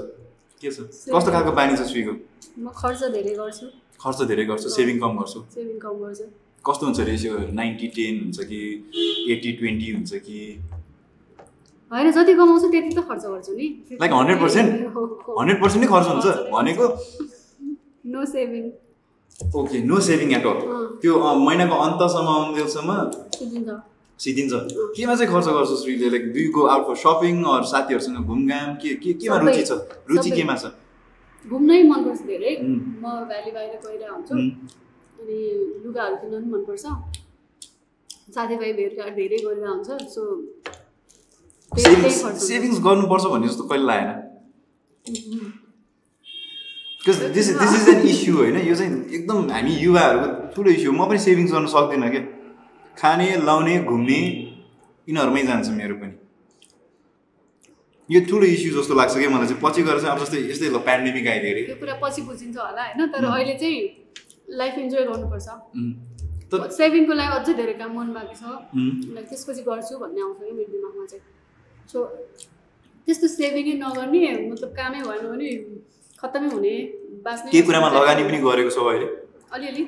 के छ? कस्तो खालको बानी छ श्रीको? म खर्च धेरै गर्छु। खर्च धेरै गर्छु सेभिङ कम गर्छु। सेभिङ कम गर्छु। कस्तो हुन्छ रेसियो नाइन्टी टेन हुन्छ कि एट्टी ट्वेन्टी हुन्छ कि? होइन जति कमाउँछु त्यति त खर्च गर्छु नि। Like 100%? हन्ड्रेड पर्सेन्ट नै खर्च हुन्छ भनेको? No saving okay no saving at all. त्यो महिनाको अन्तसम्म आउन्जेलसम्म सिद्धिन्छ। सिद्धिन्छ। केमा चाहिँ खर्च गर्छ श्रीले? Like do go out for shopping or साथीहरूसँग घुमघाम? के के केमा। रुचि छ? रुचि। केमा छ? घुम्नै मनपर्छ धेरै. म भ्याली बाहिर गइरहेको हुन्छु अनि लुगाहरू किन्न पनि मनपर्छ। साथीभाइ भेटघाट धेरै गरेर हुन्छ सो सेभिङ्स। सेभिङ्स गर्नुपर्छ भन्ने जस्तो कहिले लागेन। Because this this is an issue होइन? यो चाहिँ एकदम हामी युवाहरूको ठुलो इस्यु म पनि सेभिङ्स गर्न सक्दिनँ क्या। खाने लाउने घुम्ने यिनीहरूमै जान्छ मेरो पनि। यो ठुलो इस्यु जस्तो लाग्छ क्या मलाई चाहिँ। पछि गएर चाहिँ अब जस्तै यस्तै ल पेन्डेमिक आइदियो अरे यो कुरा पछि बुझिन्छ होला होइन? तर अहिले चाहिँ लाइफ इन्जोय गर्नुपर्छ। सेभिङको लागि अझै धेरै काम मन बाँकी छ। त्यसपछि गर्छु भन्ने आउँछ कि मेरो दिमागमा चाहिँ। सो त्यस्तो सेभिङै नगर्ने मतलब कामै भएन भने खत्तमै हुने बाँच्ने केही कुरामा लगानी पनि गरेको छौ अहिले? अलिअलि।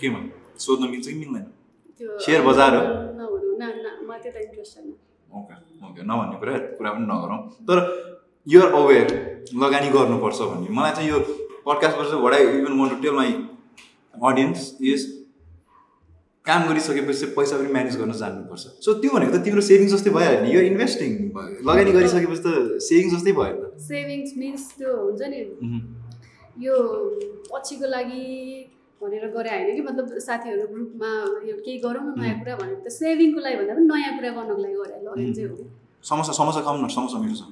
केमा सोध्न मिल्छ कि मिल्दैन? सेयर बजार हो? नभनौँ न मलाई त्यता इन्ट्रेस्ट छैन। ओके ओके नभन्ने कुरा कुरा पनि नगरौँ। तर युआर अवेर लगानी गर्नुपर्छ भन्ने। मलाई चाहिँ यो पडकास्टबाट चाहिँ वडा even want to tell my audience is काम गरिसकेपछि पैसा पनि म्यानेज गर्न जान्नुपर्छ सो त्यो भनेको त तिम्रो सेभिङ जस्तै भइहाल्यो नि यो इन्भेस्टिङ भयो लगानी गरिसकेपछि त सेभिङ जस्तै भयो नि त। सेभिङ्स मिन्स त्यो हुन्छ नि। उहुँ। यो पछिको लागि भनेर गरे होइन कि? मतलब साथीहरू ग्रुपमा यो केही गरौँ न नयाँ कुरा भनेर। त सेभिङको लागि भन्दा पनि नयाँ कुरा गर्नको लागि गरे। लगेको चाहिँ हो। समोसा समोसा खाउँ न। समोसा मिठो छ.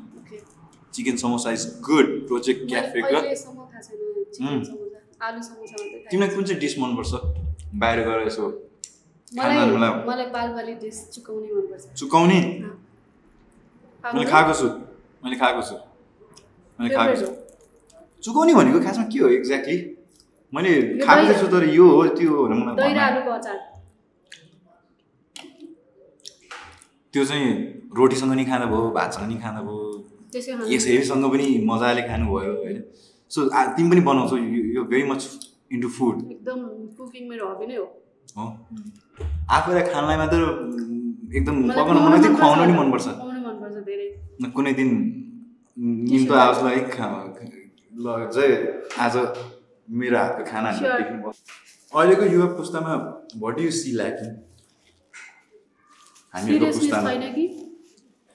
Chicken samosa is good project खाएँ। तिमीलाई कुन चाहिँ डिस मनपर्छ? बाहिर गएर यसो खानाहरूलाई- मलाई पालपाली डिस चुकाउने मनपर्छ। चुकाउने। मैले खाएको छु। मैले खाएको छु। मैले खाएको छु। चुकाउने भनेको खासमा के हो एक्ज्याक्टली मैले खाएको छु तर यो हो त्यो हो त्यो चाहिँ रोटीसँग नि खाँदा भयो भातसँग नि खाँदा भयो। यसैसँग पनि मजाले खानुभयो होइन? सो तिमी पनि बनाउँछौ यो भेरी मच इन्टु फुड एकदम कुकिङ मेरो हबी नै हो। आफूलाई खानलाई मात्र एकदम पकाउन मलाई चाहिँ खुवाउनु नि मनपर्छ। कुनै दिन निम्तो आओस् ल चाहिँ आज मेरो हातको खाना. अहिलेको युवा पुस्तामा भट यु सी ल्याकिङ हामीहरूको पुस्तामा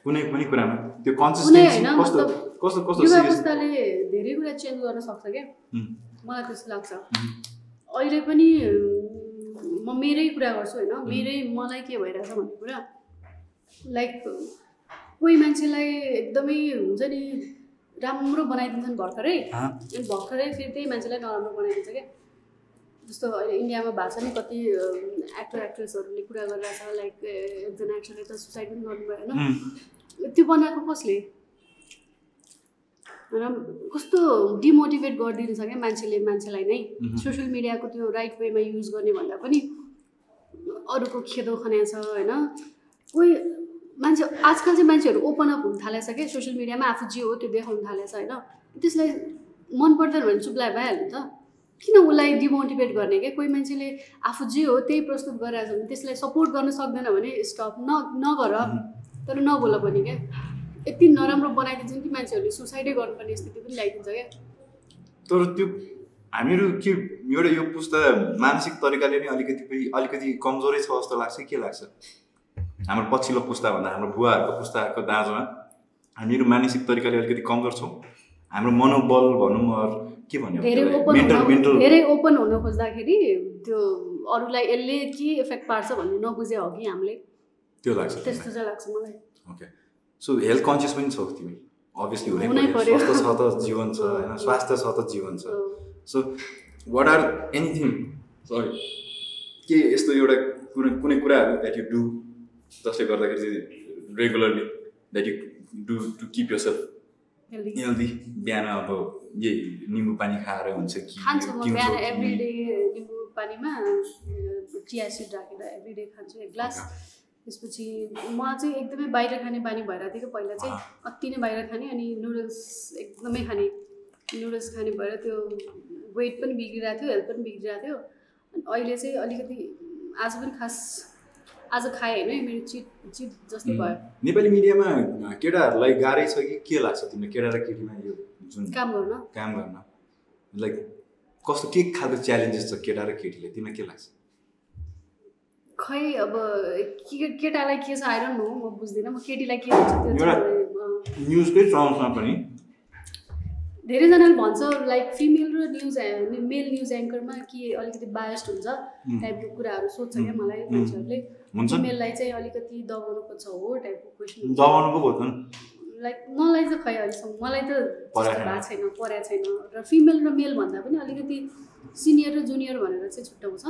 कुनै पनि कुरामा? त्यो कुनै कन्सिस्टेन्सी कस्तो कस्तो कस्तो युवा पुस्ताले धेरै कुरा चेन्ज गर्न सक्छ क्या? मलाई त्यस्तो लाग्छ। अहिले पनि म मेरै कुरा गर्छु होइन मेरै मलाई के भइरहेछ भन्ने कुरा लाइक कोही मान्छेलाई एकदमै हुन्छ नि राम्रो बनाइदिन्छन् भर्खरै? अनि भर्खरै फेरि त्यही मान्छेलाई नराम्रो बनाइदिन्छ क्या। जस्तो अहिले इन्डियामा भएको छ नि कति एक्टर एक्ट्रेसहरूले कुरा गरिरहेछ लाइक एकजना एक्टरले त सुसाइड पनि गर्नुभयो होइन। त्यो बनाएको कसले? होइन कस्तो डिमोटिभेट गरिदिन्छ क्या मान्छेले मान्छेलाई नै। सोसियल मिडियाको त्यो राइट वेमा युज गर्ने भन्दा पनि अरूको खेदो खन्या छ होइन? कोही मान्छे आजकल चाहिँ मान्छेहरू ओपन अप हुन थालेछ क्या सोसियल मिडियामा आफू जे हो त्यो देखाउन थालेछ होइन? त्यसलाई मन पर्दैन भने चुप लाए भइहाल्यो नि त। किन उसलाई डिमोटिभेट गर्ने क्या कोही मान्छेले आफू जे हो त्यही प्रस्तुत गरिरहेको छ भने त्यसलाई सपोर्ट गर्न सक्दैन भने स्टप न नगर। तर नबोल पनि क्या यति नराम्रो बनाइदिन्छ कि मान्छेहरूले सुसाइडै गर्नुपर्ने स्थिति पनि ल्याइदिन्छ क्या तर त्यो हामीहरू के एउटा यो पुस्ता मानसिक तरिकाले नै अलिकति अलिकति कमजोरै छ जस्तो लाग्छ के लाग्छ? हाम्रो पछिल्लो पुस्ताभन्दा हाम्रो बुवाहरूको पुस्ताको दाँजोमा हामीहरू मानसिक तरिकाले अलिकति कमजोर छौँ। हाम्रो मनोबल भनौँ अरू के भन्यो धेरै ओपन हुन खोज्दाखेरि त्यो अरूलाई यसले के इफेक्ट पार्छ भन्ने नबुझे हो कि हामीले? त्यो लाग्छ त्यस्तो चाहिँ लाग्छ मलाई। ओके सो हेल्थ कन्सियस पनि छौ तिमी अभियसली हुनै पर्यो। स्वास्थ्य छ त जीवन छ होइन? स्वास्थ्य छ त जीवन छ। So what are anything sorry के यस्तो एउटा कुनै कुनै कुराहरू द्याट यु डु जसले गर्दाखेरि चाहिँ regularly that you do to keep yourself healthy बिहान अब यही निम्बु पानी खाएर हुन्छ कि खान्छु म पिउँछौ बिहान कि? एभ्री डे निम्बु पानीमा चिया सिड राखेर एभ्री डे खान्छु एक ग्लास। त्यसपछि म चाहिँ एकदमै बाहिर खाने बानी भइरहेको थियो कि पहिला चाहिँ अति नै बाहिर खाने अनि नुडल्स एकदमै खाने। नुडल्स खाने भएर त्यो वेट पनि बिग्रिरहेको थियो हेल्थ पनि बिग्रिरहेको थियो। अनि अहिले चाहिँ अलिकति आज पनि खास आज खाएँ होइन मेरो चिट चिट जस्तै भयो। नेपाली मिडियामा केटाहरूलाई गाह्रै छ कि के लाग्छ तिमीलाई? केटा र केटीमा यो जुन काम गर्न। काम गर्न। लाइक कस्तो के खालको च्यालेन्जेस छ केटा र केटीले? तिमीलाई के लाग्छ? खै अब के केटालाई के छ? नो म बुझ्दिनँ। म केटीलाई के हुन्छ त्यो न्युजकै टर्म्समा पनि धेरैजनाले भन्छ लाइक फिमेल र न्युज मेल न्युज एङ्करमा के अलिकति बायस्ड हुन्छ टाइपको कुराहरू सोध्छ क्या मलाई मान्छेहरूले। फिमेललाई चाहिँ अलिकति दबाउनु पर्छ हो टाइपको क्वेसन लाइक मलाई चाहिँ खै अहिलेसम्म मलाई त भएको छैन परेको छैन। र फिमेल र मेल भन्दा पनि अलिकति सिनियर र जुनियर भनेर चाहिँ छुट्याउँछ।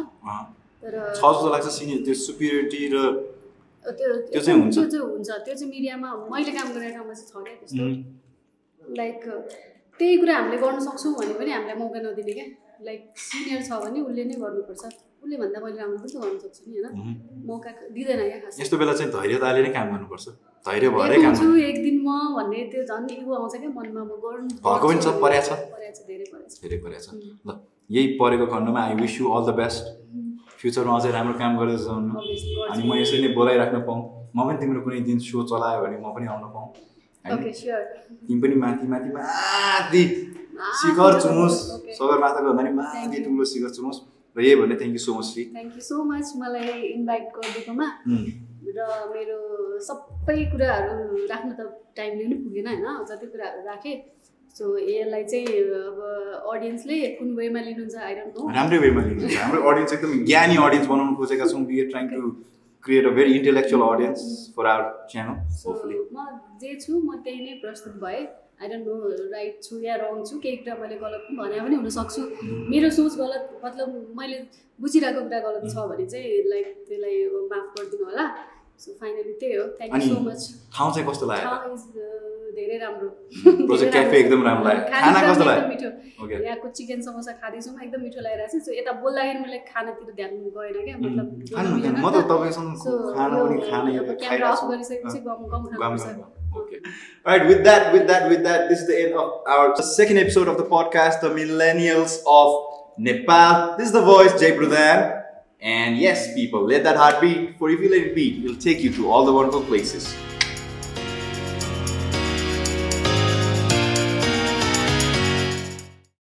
तर छ जस्तो लाग्छ सिनियर त्यो सुपिरिटी र त्यो त्यो चाहिँ हुन्छ। त्यो चाहिँ हुन्छ। त्यो चाहिँ मिडियामा मैले काम गरेको ठाउँमा चाहिँ छ क्या त्यस्तो। लाइक त्यही कुरा हामीले गर्न सक्छौँ भने पनि हामीलाई मौका नदिने क्या। लाइक सिनियर छ भने उसले नै गर्नुपर्छ। उसले भन्दा मैले राम्रो पनि त गर्न सक्छु नि होइन? मौका दिँदैन क्या खास। यस्तो बेला चाहिँ धैर्यताले नै काम गर्नुपर्छ। धैर्य भएरै काम हुन्छु एक दिन म भन्ने त्यो झन् इगो आउँछ क्या मनमा म गर्नु भएको पनि छ, परेको छ। छ धेरै परेको छ। धेरै छ। ल यही परेको खण्डमा I wish you all the best फ्युचरमा अझै राम्रो काम गर्दै जाउनु। अनि म यसरी नै बोलाइराख्न पाऊँ। म पनि तिम्रो कुनै दिन सो चलायो भने म पनि आउन स्योर तिमी पनि माथि माथि माथि शिखर चुमोस्. सगरमाथाको भन्दा नि माथि. ठुलो शिखर चुमोस्। र यही भन्ने thank you so much thank you so much मलाई इन्भाइट गरिदिएकोमा। र मेरो सबै कुराहरू राख्न त टाइमले पनि पुगेन होइन। जति कुराहरू राखेँ सो यसलाई चाहिँ अब अडियन्सले कुन वेमा लिनुहुन्छ आई डोन्ट नो राम्रै वेमा लिनुहुन्छ। हाम्रो अडियन्स एकदम ज्ञानी अडियन्स बनाउनु खोजेका छौँ। We are trying to create a very intellectual audience for our channel hopefully म जे छु म त्यही नै प्रस्तुत भएँ। आई डोन्ट नो राइट छु या रङ छु केही कुरा मैले गलत पनि भने पनि हुनसक्छु मेरो सोच गलत मतलब मैले बुझिरहेको कुरा गलत छ भने चाहिँ लाइक त्यसलाई माफ गरिदिनु होला। सो फाइनली त्यही हो। थ्याङ्क यू सो मच ठाउँ चाहिँ कस्तो लाग्यो धेरै राम्रो एकदम राम्रो लाग्यो यहाँको चिकन समोसा खाँदैछौँ एकदम मिठो लागिरहेको छ सो यता बोल्दाखेरि मैले खानातिर ध्यान गएन क्या मतलब क्यामेरा अफ गरिसकेपछि गम गम खानुपर्छ Okay. All right, with that, with that, with that, this is the end of our second episode of the podcast, The Millennials of Nepal. This is the voice, Jay Pradhan. And yes, people, let that heart beat, for if you let it beat, it'll take you to all the wonderful places.